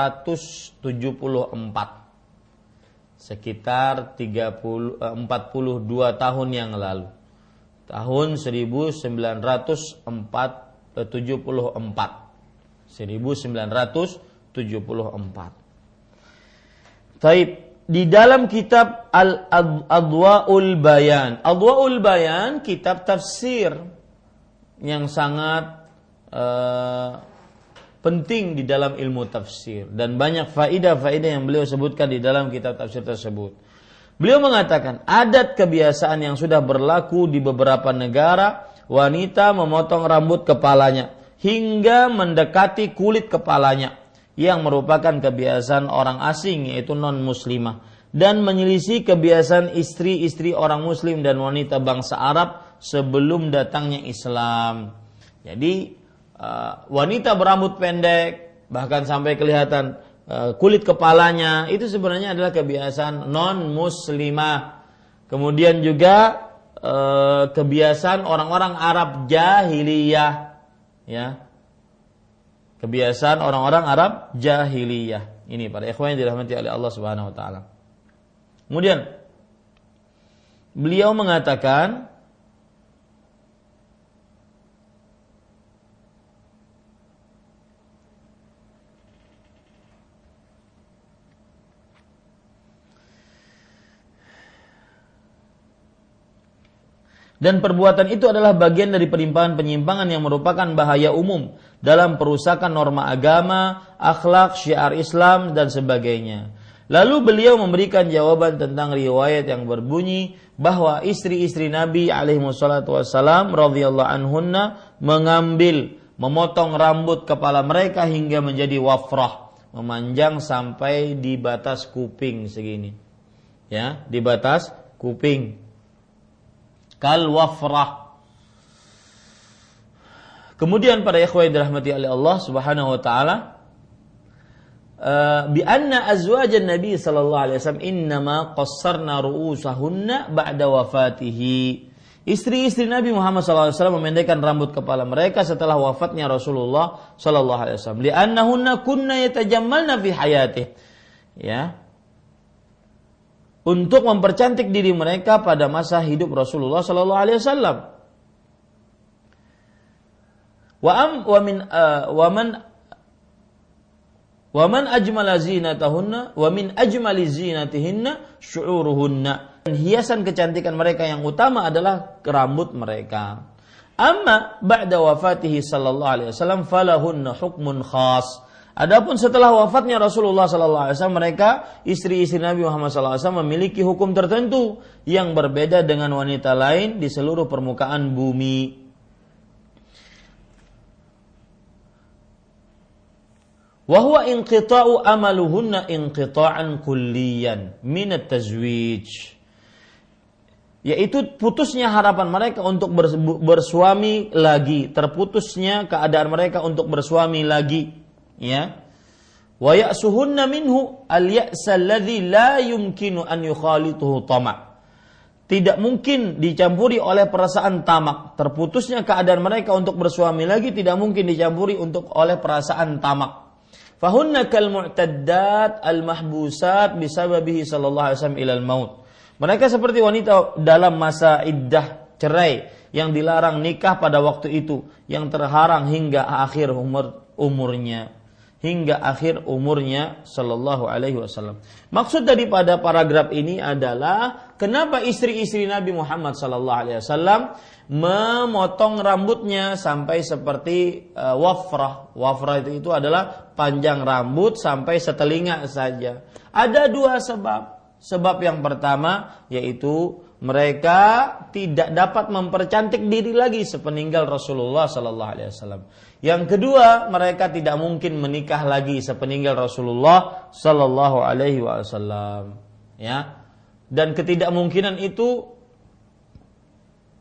sekitar 30 42 eh, tahun yang lalu. Tahun 1974 1974 Taib di dalam kitab Al-Adwaul Bayan. Adwaul Bayan kitab tafsir yang sangat uh, penting di dalam ilmu tafsir dan banyak faidah-faidah yang beliau sebutkan di dalam kitab tafsir tersebut. Beliau mengatakan adat kebiasaan yang sudah berlaku di beberapa negara wanita memotong rambut kepalanya hingga mendekati kulit kepalanya yang merupakan kebiasaan orang asing yaitu non muslimah dan menyelisih kebiasaan istri-istri orang muslim dan wanita bangsa Arab sebelum datangnya Islam. Jadi uh, wanita berambut pendek bahkan sampai kelihatan uh, kulit kepalanya itu sebenarnya adalah kebiasaan non muslimah kemudian juga uh, kebiasaan orang-orang Arab jahiliyah ya kebiasaan orang-orang Arab jahiliyah. Ini para ikhwan yang dirahmati oleh Allah Subhanahu wa taala. Kemudian beliau mengatakan dan perbuatan itu adalah bagian dari penyimpangan-penyimpangan yang merupakan bahaya umum dalam perusakan norma agama, akhlak, syiar Islam dan sebagainya. Lalu beliau memberikan jawaban tentang riwayat yang berbunyi bahwa istri-istri Nabi alaihi wassalam radhiyallahu anhunna mengambil memotong rambut kepala mereka hingga menjadi wafrah, memanjang sampai di batas kuping segini. Ya, di batas kuping kal wafrah. Kemudian pada ikhwan dirahmati oleh Allah Subhanahu wa taala uh, bi anna azwajan Nabi sallallahu alaihi wasallam innama qassarna ru'usahunna ba'da wafatihi. Istri-istri Nabi Muhammad SAW memendekkan rambut kepala mereka setelah wafatnya Rasulullah Sallallahu Alaihi Wasallam. Liannahunna kunna yatajammalna fi hayatih. Ya, untuk mempercantik diri mereka pada masa hidup Rasulullah Sallallahu Alaihi Wasallam. Wa am wa min uh, wa man Wa man ajmala zinatahunna wa min ajmali zinatihinna syu'uruhunna. Hiasan kecantikan mereka yang utama adalah rambut mereka. Amma ba'da wafatihi sallallahu alaihi wasallam falahunna hukmun khas. Adapun setelah wafatnya Rasulullah sallallahu alaihi wasallam mereka istri-istri Nabi Muhammad sallallahu alaihi wasallam memiliki hukum tertentu yang berbeda dengan wanita lain di seluruh permukaan bumi. Wahwa inqita'u amaluhunna inqita'an kulliyan min tazwij yaitu putusnya harapan mereka untuk bersuami lagi, terputusnya keadaan mereka untuk bersuami lagi, ya. Wa ya'suhunna minhu al-ya'sa alladhi la yumkinu an yukhalituhu tama'. Tidak mungkin dicampuri oleh perasaan tamak. Terputusnya keadaan mereka untuk bersuami lagi tidak mungkin dicampuri untuk oleh perasaan tamak. Fahunna kal mu'taddat al mahbusat bisababihi sallallahu alaihi wasallam ilal maut. Mereka seperti wanita dalam masa iddah cerai yang dilarang nikah pada waktu itu, yang terharang hingga akhir umur umurnya hingga akhir umurnya sallallahu alaihi wasallam. Maksud daripada paragraf ini adalah kenapa istri-istri Nabi Muhammad sallallahu alaihi wasallam memotong rambutnya sampai seperti uh, wafrah. Wafrah itu itu adalah panjang rambut sampai setelinga saja. Ada dua sebab. Sebab yang pertama yaitu mereka tidak dapat mempercantik diri lagi sepeninggal Rasulullah Sallallahu Alaihi Wasallam. Yang kedua, mereka tidak mungkin menikah lagi sepeninggal Rasulullah Sallallahu Alaihi Wasallam. Ya, dan ketidakmungkinan itu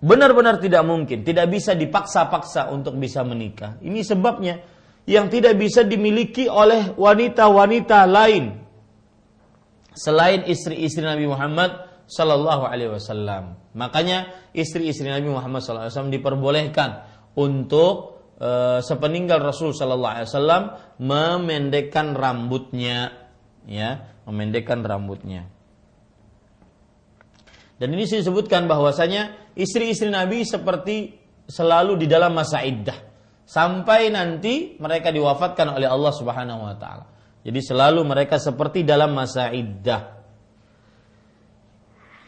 benar-benar tidak mungkin, tidak bisa dipaksa-paksa untuk bisa menikah. Ini sebabnya yang tidak bisa dimiliki oleh wanita-wanita lain selain istri-istri Nabi Muhammad Sallallahu Alaihi Wasallam. Makanya istri-istri Nabi Muhammad Sallallahu diperbolehkan untuk e, sepeninggal Rasul Sallallahu Alaihi Wasallam memendekkan rambutnya, ya, memendekkan rambutnya. Dan ini saya sebutkan bahwasanya istri-istri Nabi seperti selalu di dalam masa iddah sampai nanti mereka diwafatkan oleh Allah Subhanahu wa taala. Jadi selalu mereka seperti dalam masa iddah.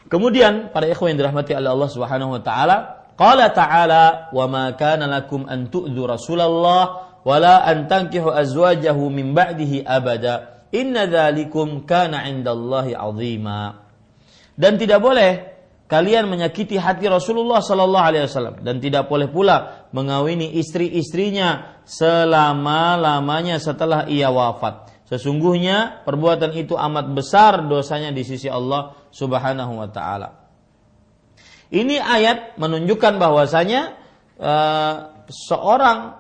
Kemudian para ikhwan yang dirahmati oleh Allah Subhanahu wa taala, qala ta'ala wa ma kana lakum an tu'dhu Rasulullah wa la an tankihu azwajahu min ba'dihi abada. Inna dzalikum kana 'indallahi 'azima. Dan tidak boleh kalian menyakiti hati Rasulullah sallallahu alaihi wasallam dan tidak boleh pula mengawini istri-istrinya selama-lamanya setelah ia wafat. Sesungguhnya perbuatan itu amat besar dosanya di sisi Allah Subhanahu wa taala. Ini ayat menunjukkan bahwasanya uh, seorang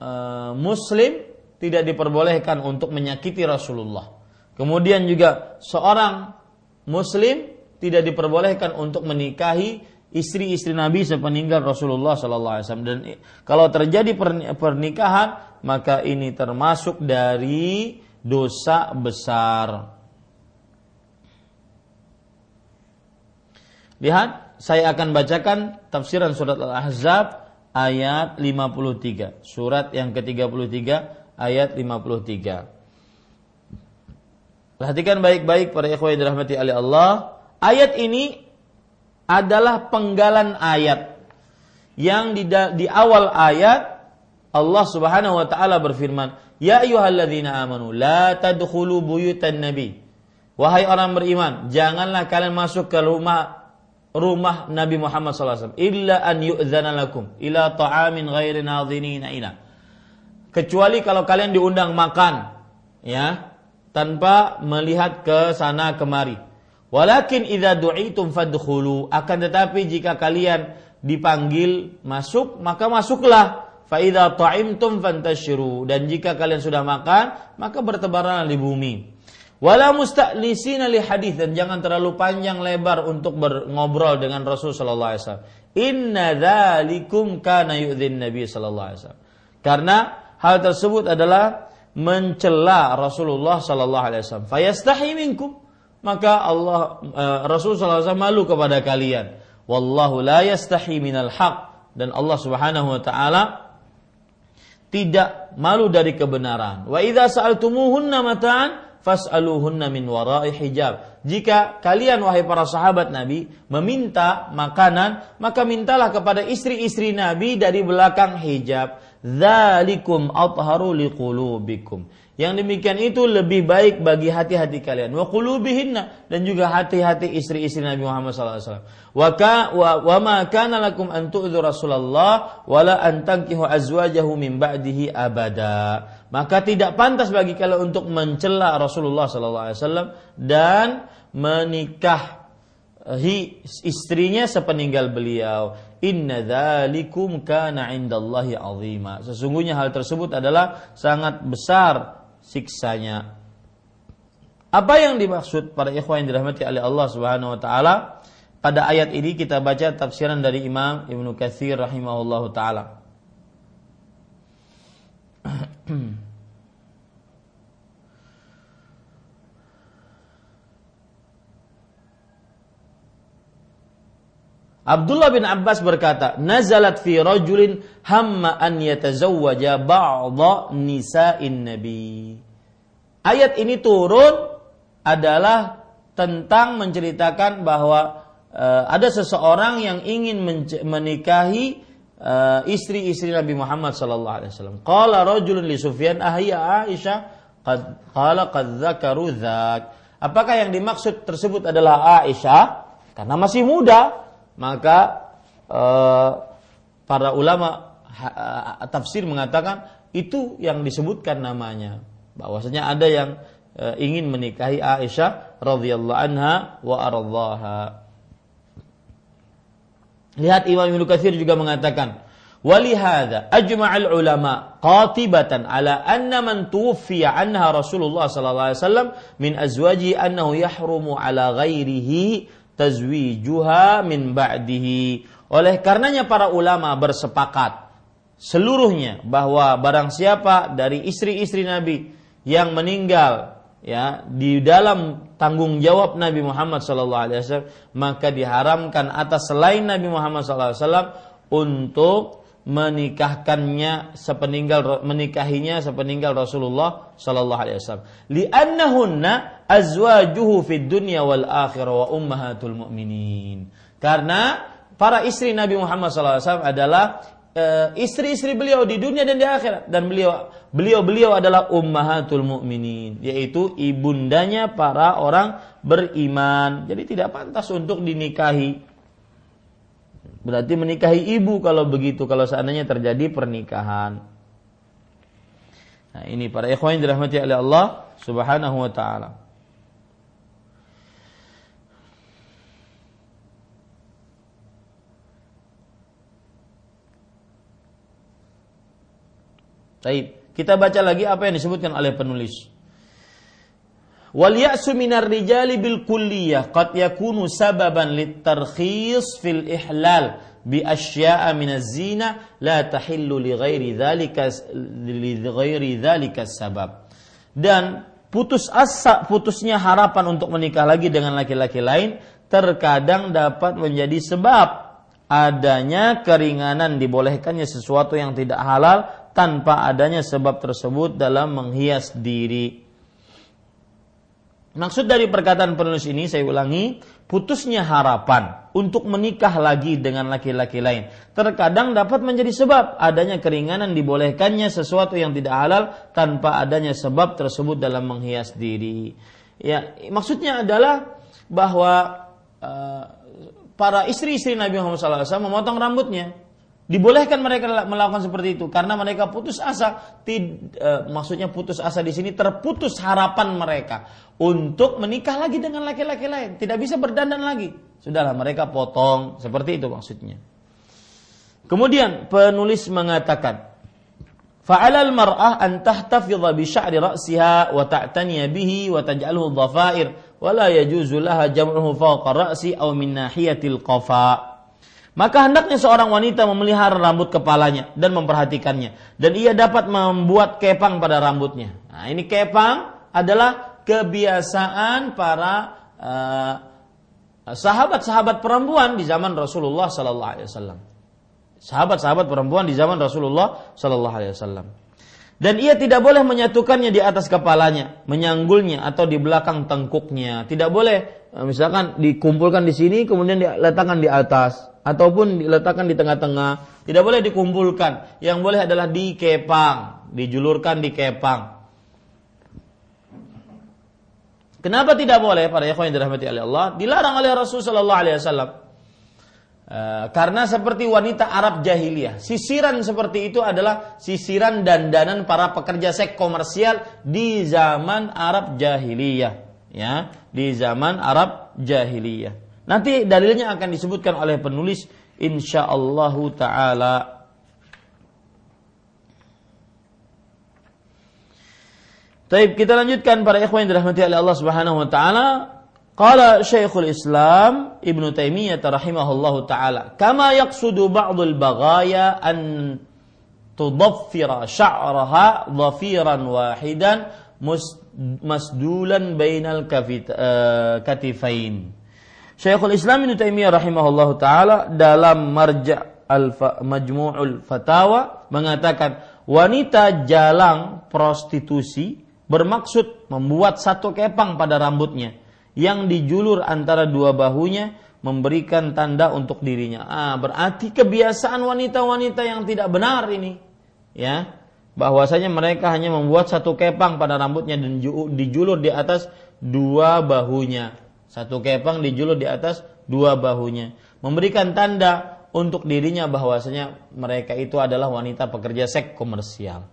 uh, muslim tidak diperbolehkan untuk menyakiti Rasulullah. Kemudian juga seorang muslim tidak diperbolehkan untuk menikahi istri-istri Nabi sepeninggal Rasulullah Sallallahu Alaihi Wasallam dan kalau terjadi pernikahan maka ini termasuk dari dosa besar. Lihat, saya akan bacakan tafsiran surat Al-Ahzab ayat 53. Surat yang ke-33 ayat 53. Perhatikan baik-baik para ikhwan yang dirahmati oleh Allah. Ayat ini adalah penggalan ayat yang di, di awal ayat Allah Subhanahu wa taala berfirman, "Ya ayyuhalladzina amanu la tadkhulu buyutan nabi." Wahai orang beriman, janganlah kalian masuk ke rumah rumah Nabi Muhammad SAW illa an yu'zana lakum ila ta'amin ghairi nadhinina ina. Kecuali kalau kalian diundang makan ya tanpa melihat ke sana kemari. Walakin idza du'itum fadkhulu. Akan tetapi jika kalian dipanggil masuk maka masuklah. Fa idza ta'imtum fantashiru dan jika kalian sudah makan maka bertebaranlah di bumi wala musta'nisina li hadis dan jangan terlalu panjang lebar untuk ngobrol dengan Rasul sallallahu alaihi wasallam. Inna dzalikum kana yu'dhin nabi sallallahu alaihi wasallam. Karena hal tersebut adalah mencela Rasulullah sallallahu alaihi wasallam. Fayastahi minkum. Maka Allah uh, Rasul SAW malu kepada kalian. Wallahu la yastahi minal haq. Dan Allah Subhanahu wa taala tidak malu dari kebenaran. Wa idza sa'altumuhunna mata'an fas'aluhunna min wara'i hijab. Jika kalian wahai para sahabat Nabi meminta makanan, maka mintalah kepada istri-istri Nabi dari belakang hijab. Dzalikum atharu liqulubikum. Yang demikian itu lebih baik bagi hati-hati kalian. Wa qulubihinna dan juga hati-hati istri-istri Nabi Muhammad SAW. Wa ka wa, wa ma kana lakum an tu'dhu Rasulullah wala an tankihu azwajahu min ba'dihi abada. Maka tidak pantas bagi kalian untuk mencela Rasulullah SAW dan menikahi istrinya sepeninggal beliau. Inna dzalikum kana indallahi azima. Sesungguhnya hal tersebut adalah sangat besar siksanya. Apa yang dimaksud para ikhwan yang dirahmati oleh Allah Subhanahu wa taala? Pada ayat ini kita baca tafsiran dari Imam Ibnu Katsir rahimahullah taala. Abdullah bin Abbas berkata, "Nazalat fi rajulin hamma an yatazawwaja ba'dha nisa'in nabi." Ayat ini turun adalah tentang menceritakan bahwa uh, ada seseorang yang ingin menikahi istri-istri Nabi Muhammad sallallahu alaihi wasallam. Qala rajulun li Sufyan ahya Aisyah qad qala qad dzakaru Apakah yang dimaksud tersebut adalah Aisyah? Karena masih muda, maka uh, para ulama uh, tafsir mengatakan itu yang disebutkan namanya bahwasanya ada yang uh, ingin menikahi Aisyah radhiyallahu anha wa aradhaha Lihat Imam Ibnu Katsir juga mengatakan, "Walihada ajma'al ulama qatibatan ala anna man tuwfiya anha Rasulullah sallallahu alaihi wasallam min azwaji annahu yahrumu ala ghairihi tazwijuha min ba'dihi." Oleh karenanya para ulama bersepakat seluruhnya bahwa barang siapa dari istri-istri Nabi yang meninggal ya di dalam tanggung jawab Nabi Muhammad SAW maka diharamkan atas selain Nabi Muhammad SAW untuk menikahkannya sepeninggal menikahinya sepeninggal Rasulullah sallallahu alaihi wasallam. Li'annahunna azwajuhu fid dunya wal akhirah wa ummahatul mu'minin. Karena para istri Nabi Muhammad alaihi wasallam adalah uh, istri-istri beliau di dunia dan di akhirat dan beliau beliau beliau adalah ummahatul mu'minin yaitu ibundanya para orang beriman. Jadi tidak pantas untuk dinikahi Berarti menikahi ibu kalau begitu, kalau seandainya terjadi pernikahan. Nah, ini para ikhwan yang dirahmati oleh Allah Subhanahu wa taala. Baik, kita baca lagi apa yang disebutkan oleh penulis. Wal ya'su minar rijali bil kulliyah qad yakunu sababan litarkhis fil ihlal bi asya'a min az-zina la tahillu li ghairi dzalika li ghairi dzalika sabab. Dan putus asa putusnya harapan untuk menikah lagi dengan laki-laki lain terkadang dapat menjadi sebab adanya keringanan dibolehkannya sesuatu yang tidak halal tanpa adanya sebab tersebut dalam menghias diri. Maksud dari perkataan penulis ini saya ulangi, putusnya harapan untuk menikah lagi dengan laki-laki lain terkadang dapat menjadi sebab adanya keringanan dibolehkannya sesuatu yang tidak halal tanpa adanya sebab tersebut dalam menghias diri. Ya, maksudnya adalah bahwa uh, para istri-istri Nabi Muhammad SAW memotong rambutnya Dibolehkan mereka melakukan seperti itu karena mereka putus asa. Tid, e, maksudnya putus asa di sini terputus harapan mereka untuk menikah lagi dengan laki-laki lain. Tidak bisa berdandan lagi. Sudahlah mereka potong seperti itu maksudnya. Kemudian penulis mengatakan, Fa'alal mar'ah an tahtafidha bi sya'ri ra'siha wa ta'taniya bihi wa taj'alhu dhafair wa la yajuzu laha jam'uhu fawqa ra'si aw min nahiyatil qafa. Maka hendaknya seorang wanita memelihara rambut kepalanya dan memperhatikannya. Dan ia dapat membuat kepang pada rambutnya. Nah ini kepang adalah kebiasaan para uh, sahabat-sahabat perempuan di zaman Rasulullah Sallallahu Alaihi Wasallam. sahabat-sahabat perempuan di zaman Rasulullah Sallallahu Alaihi Wasallam. Dan ia tidak boleh menyatukannya di atas kepalanya, menyanggulnya atau di belakang tengkuknya. Tidak boleh, eh, misalkan dikumpulkan di sini, kemudian diletakkan di atas, ataupun diletakkan di tengah-tengah. Tidak boleh dikumpulkan. Yang boleh adalah dikepang, dijulurkan di kepang. Kenapa tidak boleh para ikhwan yang dirahmati oleh Allah? Dilarang oleh Rasul sallallahu alaihi wasallam. Uh, karena seperti wanita Arab jahiliyah, sisiran seperti itu adalah sisiran dandanan para pekerja seks komersial di zaman Arab jahiliyah, ya, di zaman Arab jahiliyah. Nanti dalilnya akan disebutkan oleh penulis insyaallah taala Taib kita lanjutkan para ikhwan yang dirahmati oleh Allah Subhanahu wa taala. Qala Syekhul Islam Ibnu Taimiyah rahimahullahu taala, "Kama yaqsudu ba'dul baghaya an tudaffira sya'raha dhafiran wahidan masdulan bainal eh, katifain." Syekhul Islam Ibnu Taimiyah rahimahullahu taala dalam Marja' al-Majmu'ul Fatawa mengatakan wanita jalang prostitusi bermaksud membuat satu kepang pada rambutnya yang dijulur antara dua bahunya memberikan tanda untuk dirinya. Ah, berarti kebiasaan wanita-wanita yang tidak benar ini. Ya. Bahwasanya mereka hanya membuat satu kepang pada rambutnya dan dijulur di atas dua bahunya. Satu kepang dijulur di atas dua bahunya. Memberikan tanda untuk dirinya bahwasanya mereka itu adalah wanita pekerja seks komersial.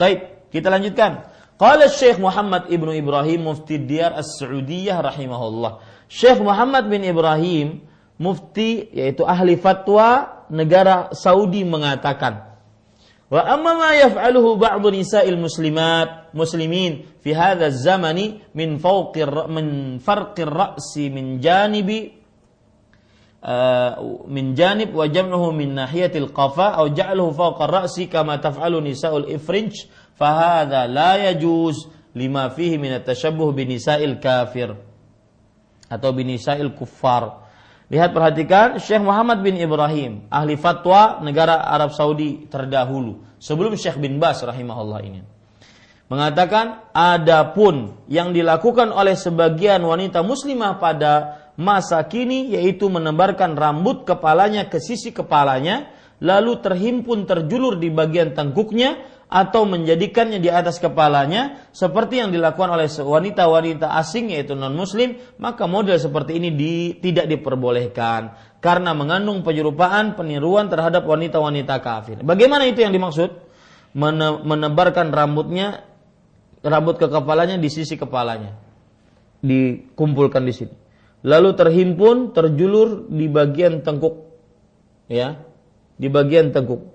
Baik, kita lanjutkan. Qala Syekh Muhammad Ibnu Ibrahim Mufti Diyar As-Saudiyah rahimahullah. Syekh Muhammad bin Ibrahim mufti yaitu ahli fatwa negara Saudi mengatakan Wa amma ma yaf'aluhu ba'd nisa'il muslimat muslimin fi hadha zamani min fawqi min farqi ra'si min janibi min janib wa jam'uhu min nahiyatil qafa aw ja'aluhu fawqa ra'si kama taf'alu nisa'ul ifrinj fahadha la yajuz lima fihi min at-tashabbuh binisa'il kafir atau binisa'il kuffar. Lihat perhatikan Syekh Muhammad bin Ibrahim, ahli fatwa negara Arab Saudi terdahulu sebelum Syekh bin Bas rahimahullah ini. Mengatakan adapun yang dilakukan oleh sebagian wanita muslimah pada masa kini yaitu menebarkan rambut kepalanya ke sisi kepalanya lalu terhimpun terjulur di bagian tengkuknya atau menjadikannya di atas kepalanya seperti yang dilakukan oleh wanita-wanita asing yaitu non muslim maka model seperti ini di, tidak diperbolehkan karena mengandung penyerupaan peniruan terhadap wanita-wanita kafir. Bagaimana itu yang dimaksud? Mene, menebarkan rambutnya rambut ke kepalanya di sisi kepalanya. Dikumpulkan di sini. Lalu terhimpun, terjulur di bagian tengkuk. Ya. Di bagian tengkuk.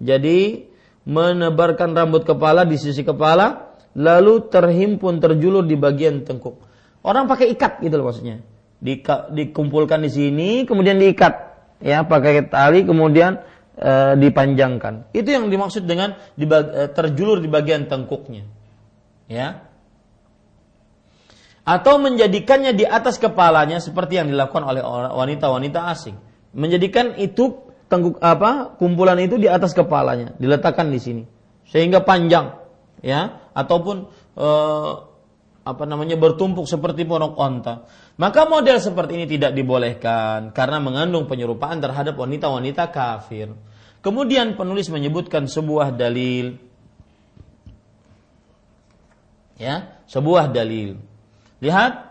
Jadi menebarkan rambut kepala di sisi kepala, lalu terhimpun terjulur di bagian tengkuk. Orang pakai ikat gitu loh maksudnya. Di, dikumpulkan di sini, kemudian diikat, ya pakai tali, kemudian e, dipanjangkan. Itu yang dimaksud dengan di, e, terjulur di bagian tengkuknya, ya. Atau menjadikannya di atas kepalanya seperti yang dilakukan oleh wanita-wanita asing. Menjadikan itu tengguk apa kumpulan itu di atas kepalanya diletakkan di sini. Sehingga panjang ya ataupun e, apa namanya bertumpuk seperti ponok onta. Maka model seperti ini tidak dibolehkan karena mengandung penyerupaan terhadap wanita-wanita kafir. Kemudian penulis menyebutkan sebuah dalil. Ya sebuah dalil. Lihat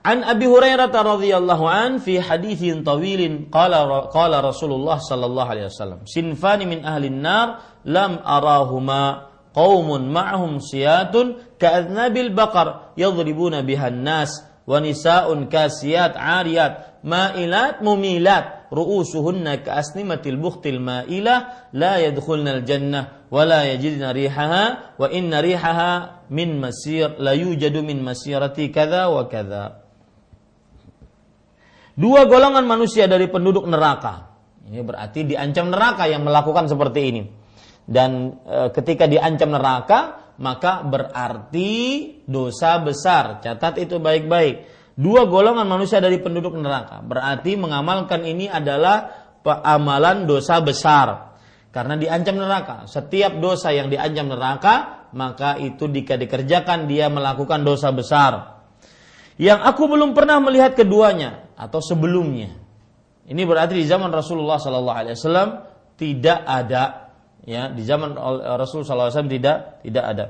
An Abi Hurairah radhiyallahu an fi haditsin tawilin qala qala Rasulullah sallallahu alaihi wasallam sinfani min ahli nar lam arahuma qaumun ma'hum siyatun ka'adnabil baqar yadribuna biha nas wa nisa'un kasiyat 'ariyat ma'ilat mumilat ru'usuhunna ka'asnimatil bukhtil ma'ilah la yadkhulna al-jannah wa la yajidna rihaha wa inna rihaha min masir la yujadu min masirati kadza wa kadza Dua golongan manusia dari penduduk neraka. Ini berarti diancam neraka yang melakukan seperti ini. Dan e, ketika diancam neraka, maka berarti dosa besar. Catat itu baik-baik. Dua golongan manusia dari penduduk neraka. Berarti mengamalkan ini adalah amalan dosa besar. Karena diancam neraka. Setiap dosa yang diancam neraka, maka itu jika dikerjakan dia melakukan dosa besar. Yang aku belum pernah melihat keduanya atau sebelumnya. Ini berarti di zaman Rasulullah Sallallahu Alaihi Wasallam tidak ada ya di zaman Rasulullah SAW tidak tidak ada.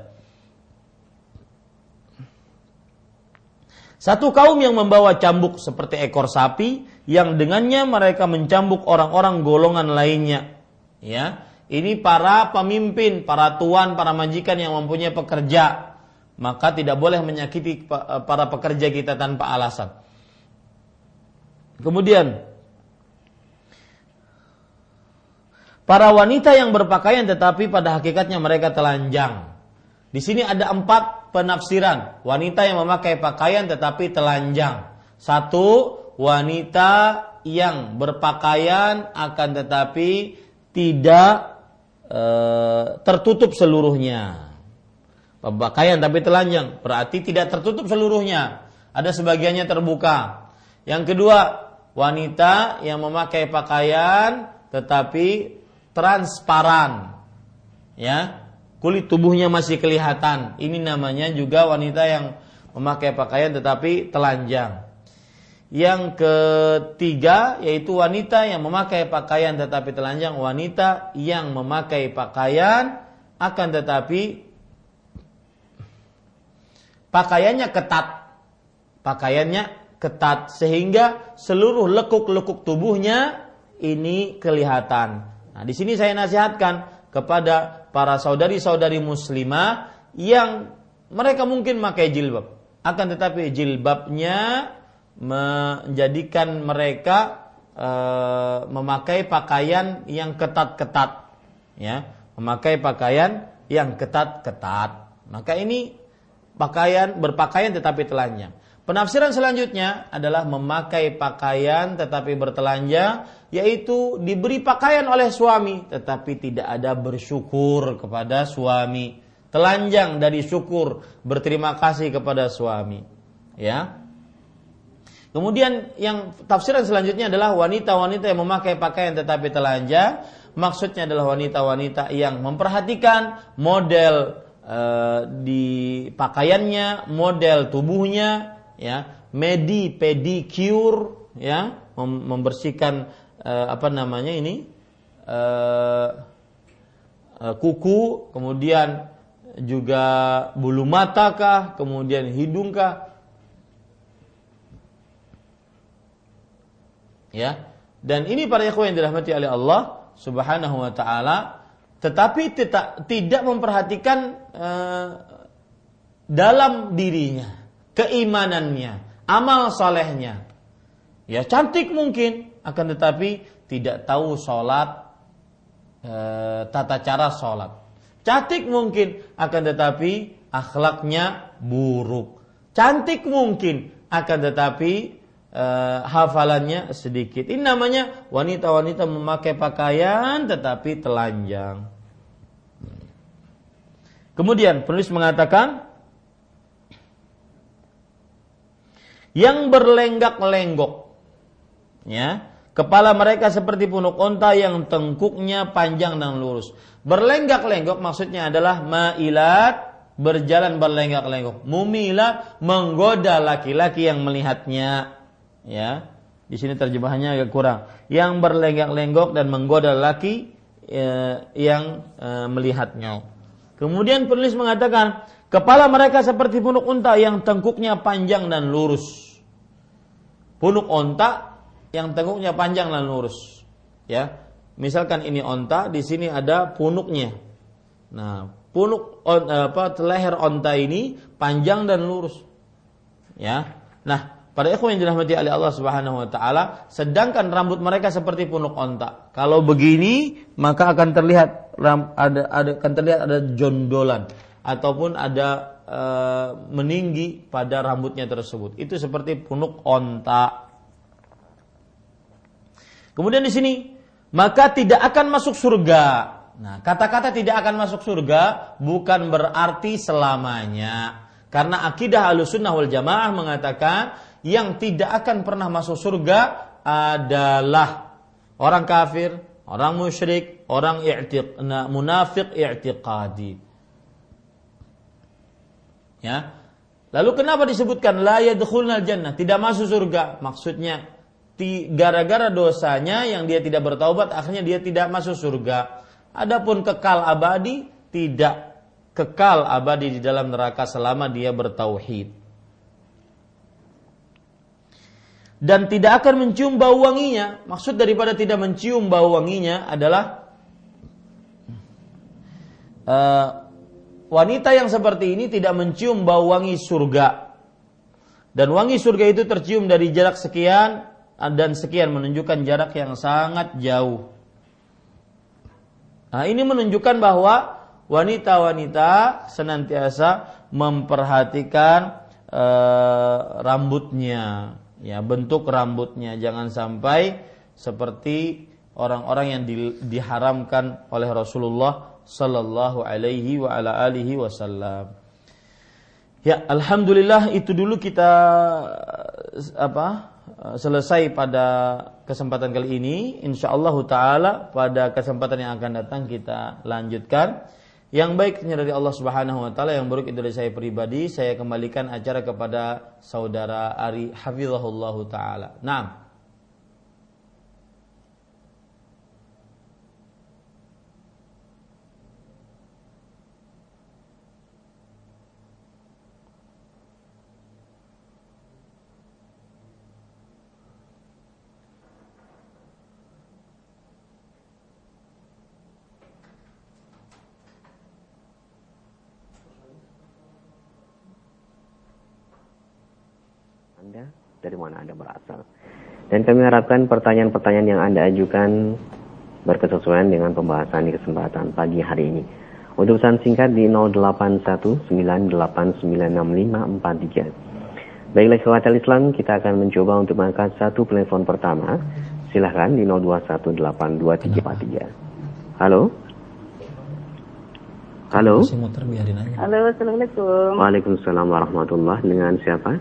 Satu kaum yang membawa cambuk seperti ekor sapi yang dengannya mereka mencambuk orang-orang golongan lainnya. Ya, ini para pemimpin, para tuan, para majikan yang mempunyai pekerja. Maka tidak boleh menyakiti para pekerja kita tanpa alasan. Kemudian para wanita yang berpakaian tetapi pada hakikatnya mereka telanjang. Di sini ada empat penafsiran wanita yang memakai pakaian tetapi telanjang. Satu, wanita yang berpakaian akan tetapi tidak e, tertutup seluruhnya. Pakaian tapi telanjang berarti tidak tertutup seluruhnya. Ada sebagiannya terbuka. Yang kedua, wanita yang memakai pakaian tetapi transparan. Ya, kulit tubuhnya masih kelihatan. Ini namanya juga wanita yang memakai pakaian tetapi telanjang. Yang ketiga yaitu wanita yang memakai pakaian tetapi telanjang, wanita yang memakai pakaian akan tetapi pakaiannya ketat. Pakaiannya ketat sehingga seluruh lekuk-lekuk tubuhnya ini kelihatan. Nah, di sini saya nasihatkan kepada para saudari-saudari muslimah yang mereka mungkin pakai jilbab. Akan tetapi jilbabnya menjadikan mereka e, memakai pakaian yang ketat-ketat. Ya, memakai pakaian yang ketat-ketat. Maka ini pakaian berpakaian tetapi telanjang. Penafsiran selanjutnya adalah memakai pakaian tetapi bertelanjang, yaitu diberi pakaian oleh suami tetapi tidak ada bersyukur kepada suami. Telanjang dari syukur, berterima kasih kepada suami. Ya. Kemudian yang tafsiran selanjutnya adalah wanita-wanita yang memakai pakaian tetapi telanjang, maksudnya adalah wanita-wanita yang memperhatikan model e, di pakaiannya, model tubuhnya, ya medi pedicure ya membersihkan uh, apa namanya ini uh, uh, kuku kemudian juga bulu mata kah kemudian hidung kah? Ya dan ini para ikhwan yang dirahmati oleh Allah Subhanahu wa taala tetapi tidak tidak memperhatikan uh, dalam dirinya keimanannya, amal solehnya. Ya cantik mungkin, akan tetapi tidak tahu sholat, e, tata cara sholat. Cantik mungkin, akan tetapi akhlaknya buruk. Cantik mungkin, akan tetapi e, hafalannya sedikit. Ini namanya wanita-wanita memakai pakaian tetapi telanjang. Kemudian penulis mengatakan yang berlenggak-lenggok. Ya, kepala mereka seperti punuk onta yang tengkuknya panjang dan lurus. Berlenggak-lenggok maksudnya adalah mailat berjalan berlenggak-lenggok. Mumilat menggoda laki-laki yang melihatnya. Ya, di sini terjemahannya agak kurang. Yang berlenggak-lenggok dan menggoda laki ya, yang eh, melihatnya. Kemudian penulis mengatakan Kepala mereka seperti punuk unta yang tengkuknya panjang dan lurus. Punuk unta yang tengkuknya panjang dan lurus. Ya, misalkan ini unta, di sini ada punuknya. Nah, punuk on, apa leher unta ini panjang dan lurus. Ya. Nah, pada ikhwan yang dirahmati oleh Allah Subhanahu wa taala, sedangkan rambut mereka seperti punuk onta. Kalau begini, maka akan terlihat ada, ada akan terlihat ada jondolan ataupun ada e, meninggi pada rambutnya tersebut. Itu seperti punuk onta. Kemudian di sini maka tidak akan masuk surga. Nah, kata-kata tidak akan masuk surga bukan berarti selamanya. Karena akidah Ahlussunnah wal Jamaah mengatakan yang tidak akan pernah masuk surga adalah orang kafir, orang musyrik, orang i'tiq, munafik i'tiqadi. Ya. Lalu kenapa disebutkan la yadkhulnal jannah, tidak masuk surga? Maksudnya gara-gara dosanya yang dia tidak bertaubat akhirnya dia tidak masuk surga. Adapun kekal abadi tidak kekal abadi di dalam neraka selama dia bertauhid. Dan tidak akan mencium bau wanginya. Maksud daripada tidak mencium bau wanginya adalah uh, wanita yang seperti ini tidak mencium bau wangi surga. Dan wangi surga itu tercium dari jarak sekian dan sekian menunjukkan jarak yang sangat jauh. Nah, ini menunjukkan bahwa wanita-wanita senantiasa memperhatikan e, rambutnya, ya bentuk rambutnya, jangan sampai seperti orang-orang yang di, diharamkan oleh Rasulullah Sallallahu Alaihi wa ala alihi Wasallam. Ya, alhamdulillah itu dulu kita apa selesai pada kesempatan kali ini. Insya Allah Taala pada kesempatan yang akan datang kita lanjutkan. Yang baiknya dari Allah Subhanahu Wa Taala, yang buruk itu dari saya pribadi. Saya kembalikan acara kepada saudara Ari Hafizahullah Taala. Nah. Dan kami harapkan pertanyaan-pertanyaan yang Anda ajukan berkesesuaian dengan pembahasan di kesempatan pagi hari ini. Untuk pesan singkat di 0819896543. Baiklah sahabat Islam, kita akan mencoba untuk mengangkat satu telepon pertama. Silahkan di 02182343. Halo? Halo? Halo, Assalamualaikum. Waalaikumsalam warahmatullahi Dengan siapa?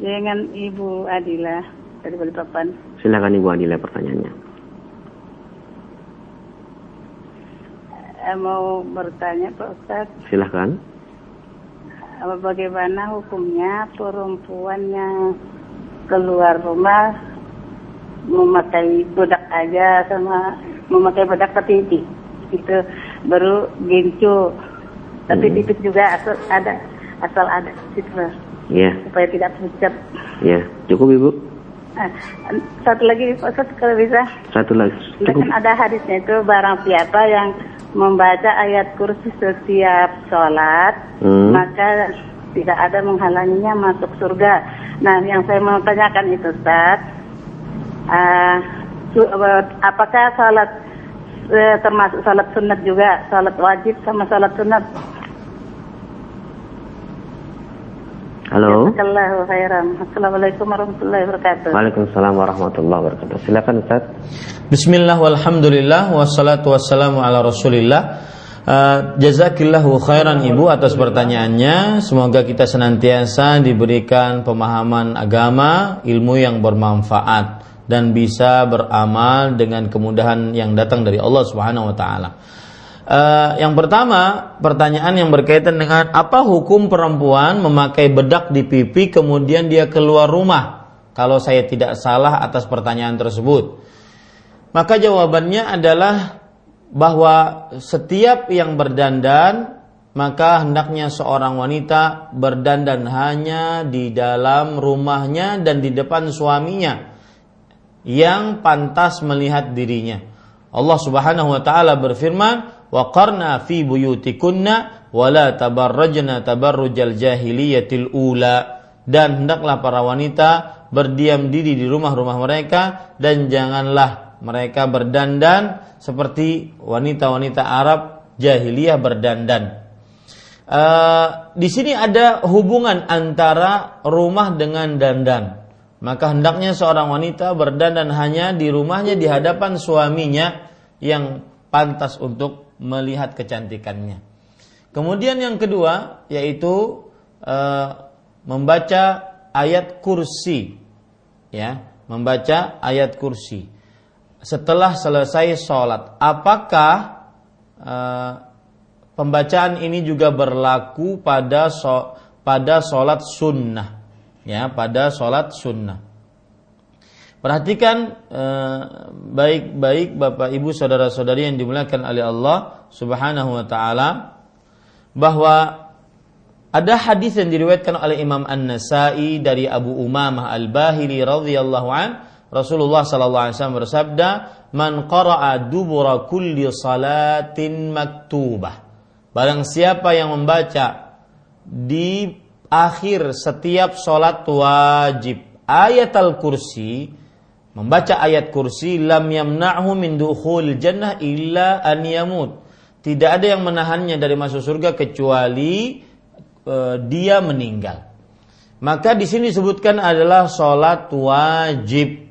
Dengan Ibu Adila dari Balikpapan. Silakan Ibu Adila pertanyaannya. Eh, mau bertanya Pak Ustaz. Silakan. Bagaimana hukumnya perempuan yang keluar rumah memakai bedak aja sama memakai bedak petiti itu baru gincu tapi hmm. tipis juga asal ada asal ada gitu Ya. Supaya tidak pucat. Ya, cukup Ibu. Nah, satu lagi Ustaz kalau bisa. Satu lagi. Cukup. Kan ada hadisnya itu barang siapa yang membaca ayat kursi setiap sholat, hmm. maka tidak ada menghalanginya masuk surga. Nah, yang saya mau tanyakan itu Ustaz, uh, apakah sholat uh, termasuk sholat sunat juga, sholat wajib sama sholat sunat? Halo. Assalamualaikum warahmatullahi wabarakatuh. Waalaikumsalam warahmatullahi wabarakatuh. Silakan Ustaz. Bismillah walhamdulillah wassalatu wassalamu ala Rasulillah. Uh, jazakillahu khairan Ibu atas pertanyaannya. Semoga kita senantiasa diberikan pemahaman agama, ilmu yang bermanfaat dan bisa beramal dengan kemudahan yang datang dari Allah Subhanahu wa taala. Uh, yang pertama, pertanyaan yang berkaitan dengan apa hukum perempuan memakai bedak di pipi kemudian dia keluar rumah? Kalau saya tidak salah atas pertanyaan tersebut. Maka jawabannya adalah bahwa setiap yang berdandan maka hendaknya seorang wanita berdandan hanya di dalam rumahnya dan di depan suaminya yang pantas melihat dirinya. Allah Subhanahu wa taala berfirman, waqarna fi buyutikunna wala tabarrajna tabarrujal dan hendaklah para wanita berdiam diri di rumah-rumah mereka dan janganlah mereka berdandan seperti wanita-wanita Arab jahiliyah berdandan. Uh, di sini ada hubungan antara rumah dengan dandan. Maka hendaknya seorang wanita berdandan hanya di rumahnya di hadapan suaminya yang pantas untuk melihat kecantikannya. Kemudian yang kedua yaitu e, membaca ayat kursi. Ya, membaca ayat kursi. Setelah selesai sholat, apakah uh, pembacaan ini juga berlaku pada so, pada sholat sunnah? Ya, pada sholat sunnah. Perhatikan eh, baik-baik Bapak Ibu saudara-saudari yang dimuliakan oleh Allah Subhanahu wa taala bahwa ada hadis yang diriwayatkan oleh Imam An-Nasai dari Abu Umamah Al-Bahili radhiyallahu an Rasulullah sallallahu alaihi wasallam bersabda, "Man qara'a dubura kulli salatin maktubah." Barang siapa yang membaca di akhir setiap salat wajib ayat al-kursi membaca ayat kursi lam yamna'hu min dukhul jannah illa an yamut. Tidak ada yang menahannya dari masuk surga kecuali uh, dia meninggal. Maka di sini disebutkan adalah sholat wajib.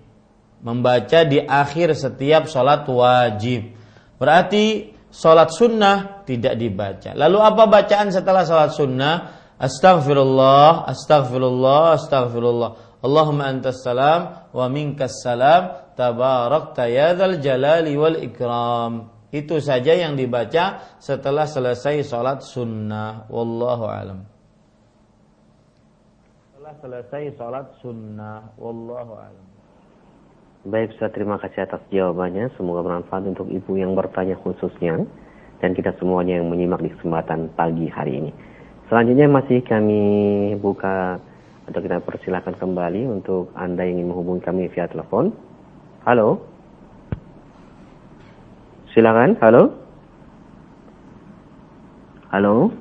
Membaca di akhir setiap sholat wajib. Berarti sholat sunnah tidak dibaca. Lalu apa bacaan setelah sholat sunnah? Astaghfirullah, astaghfirullah, astaghfirullah. Allahumma antas salam wa minkas salam tabarakta ya dzal jalali wal ikram. Itu saja yang dibaca setelah selesai sholat sunnah. Wallahu alam. Setelah selesai sholat sunnah. Wallahu alam. Baik, Ustaz, terima kasih atas jawabannya. Semoga bermanfaat untuk ibu yang bertanya khususnya dan kita semuanya yang menyimak di kesempatan pagi hari ini. Selanjutnya masih kami buka atau kita persilahkan kembali untuk Anda yang ingin menghubungi kami via telepon. Halo. Silakan, halo. Halo.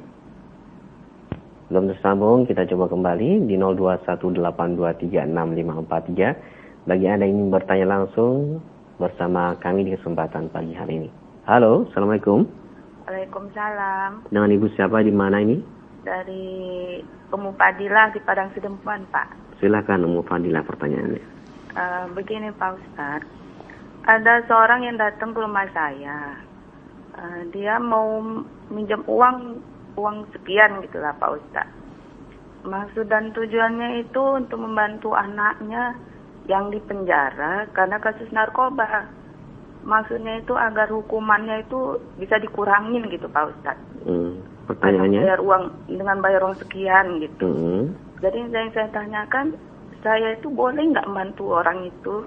Belum tersambung, kita coba kembali di 0218236543 bagi Anda yang ingin bertanya langsung bersama kami di kesempatan pagi hari ini. Halo, Assalamualaikum. Waalaikumsalam. Dengan Ibu siapa di mana ini? Dari Umu Fadila di Padang Sidempuan, Pak. Silakan Umu Fadila pertanyaannya. Uh, begini Pak Ustadz, ada seorang yang datang ke rumah saya. Uh, dia mau minjam uang uang sekian gitulah Pak Ustadz. Maksud dan tujuannya itu untuk membantu anaknya yang di penjara karena kasus narkoba. Maksudnya itu agar hukumannya itu bisa dikurangin gitu Pak Ustadz. Hmm pertanyaannya? Bayar uang dengan bayar uang sekian gitu. Hmm. jadi yang saya tanyakan saya itu boleh nggak bantu orang itu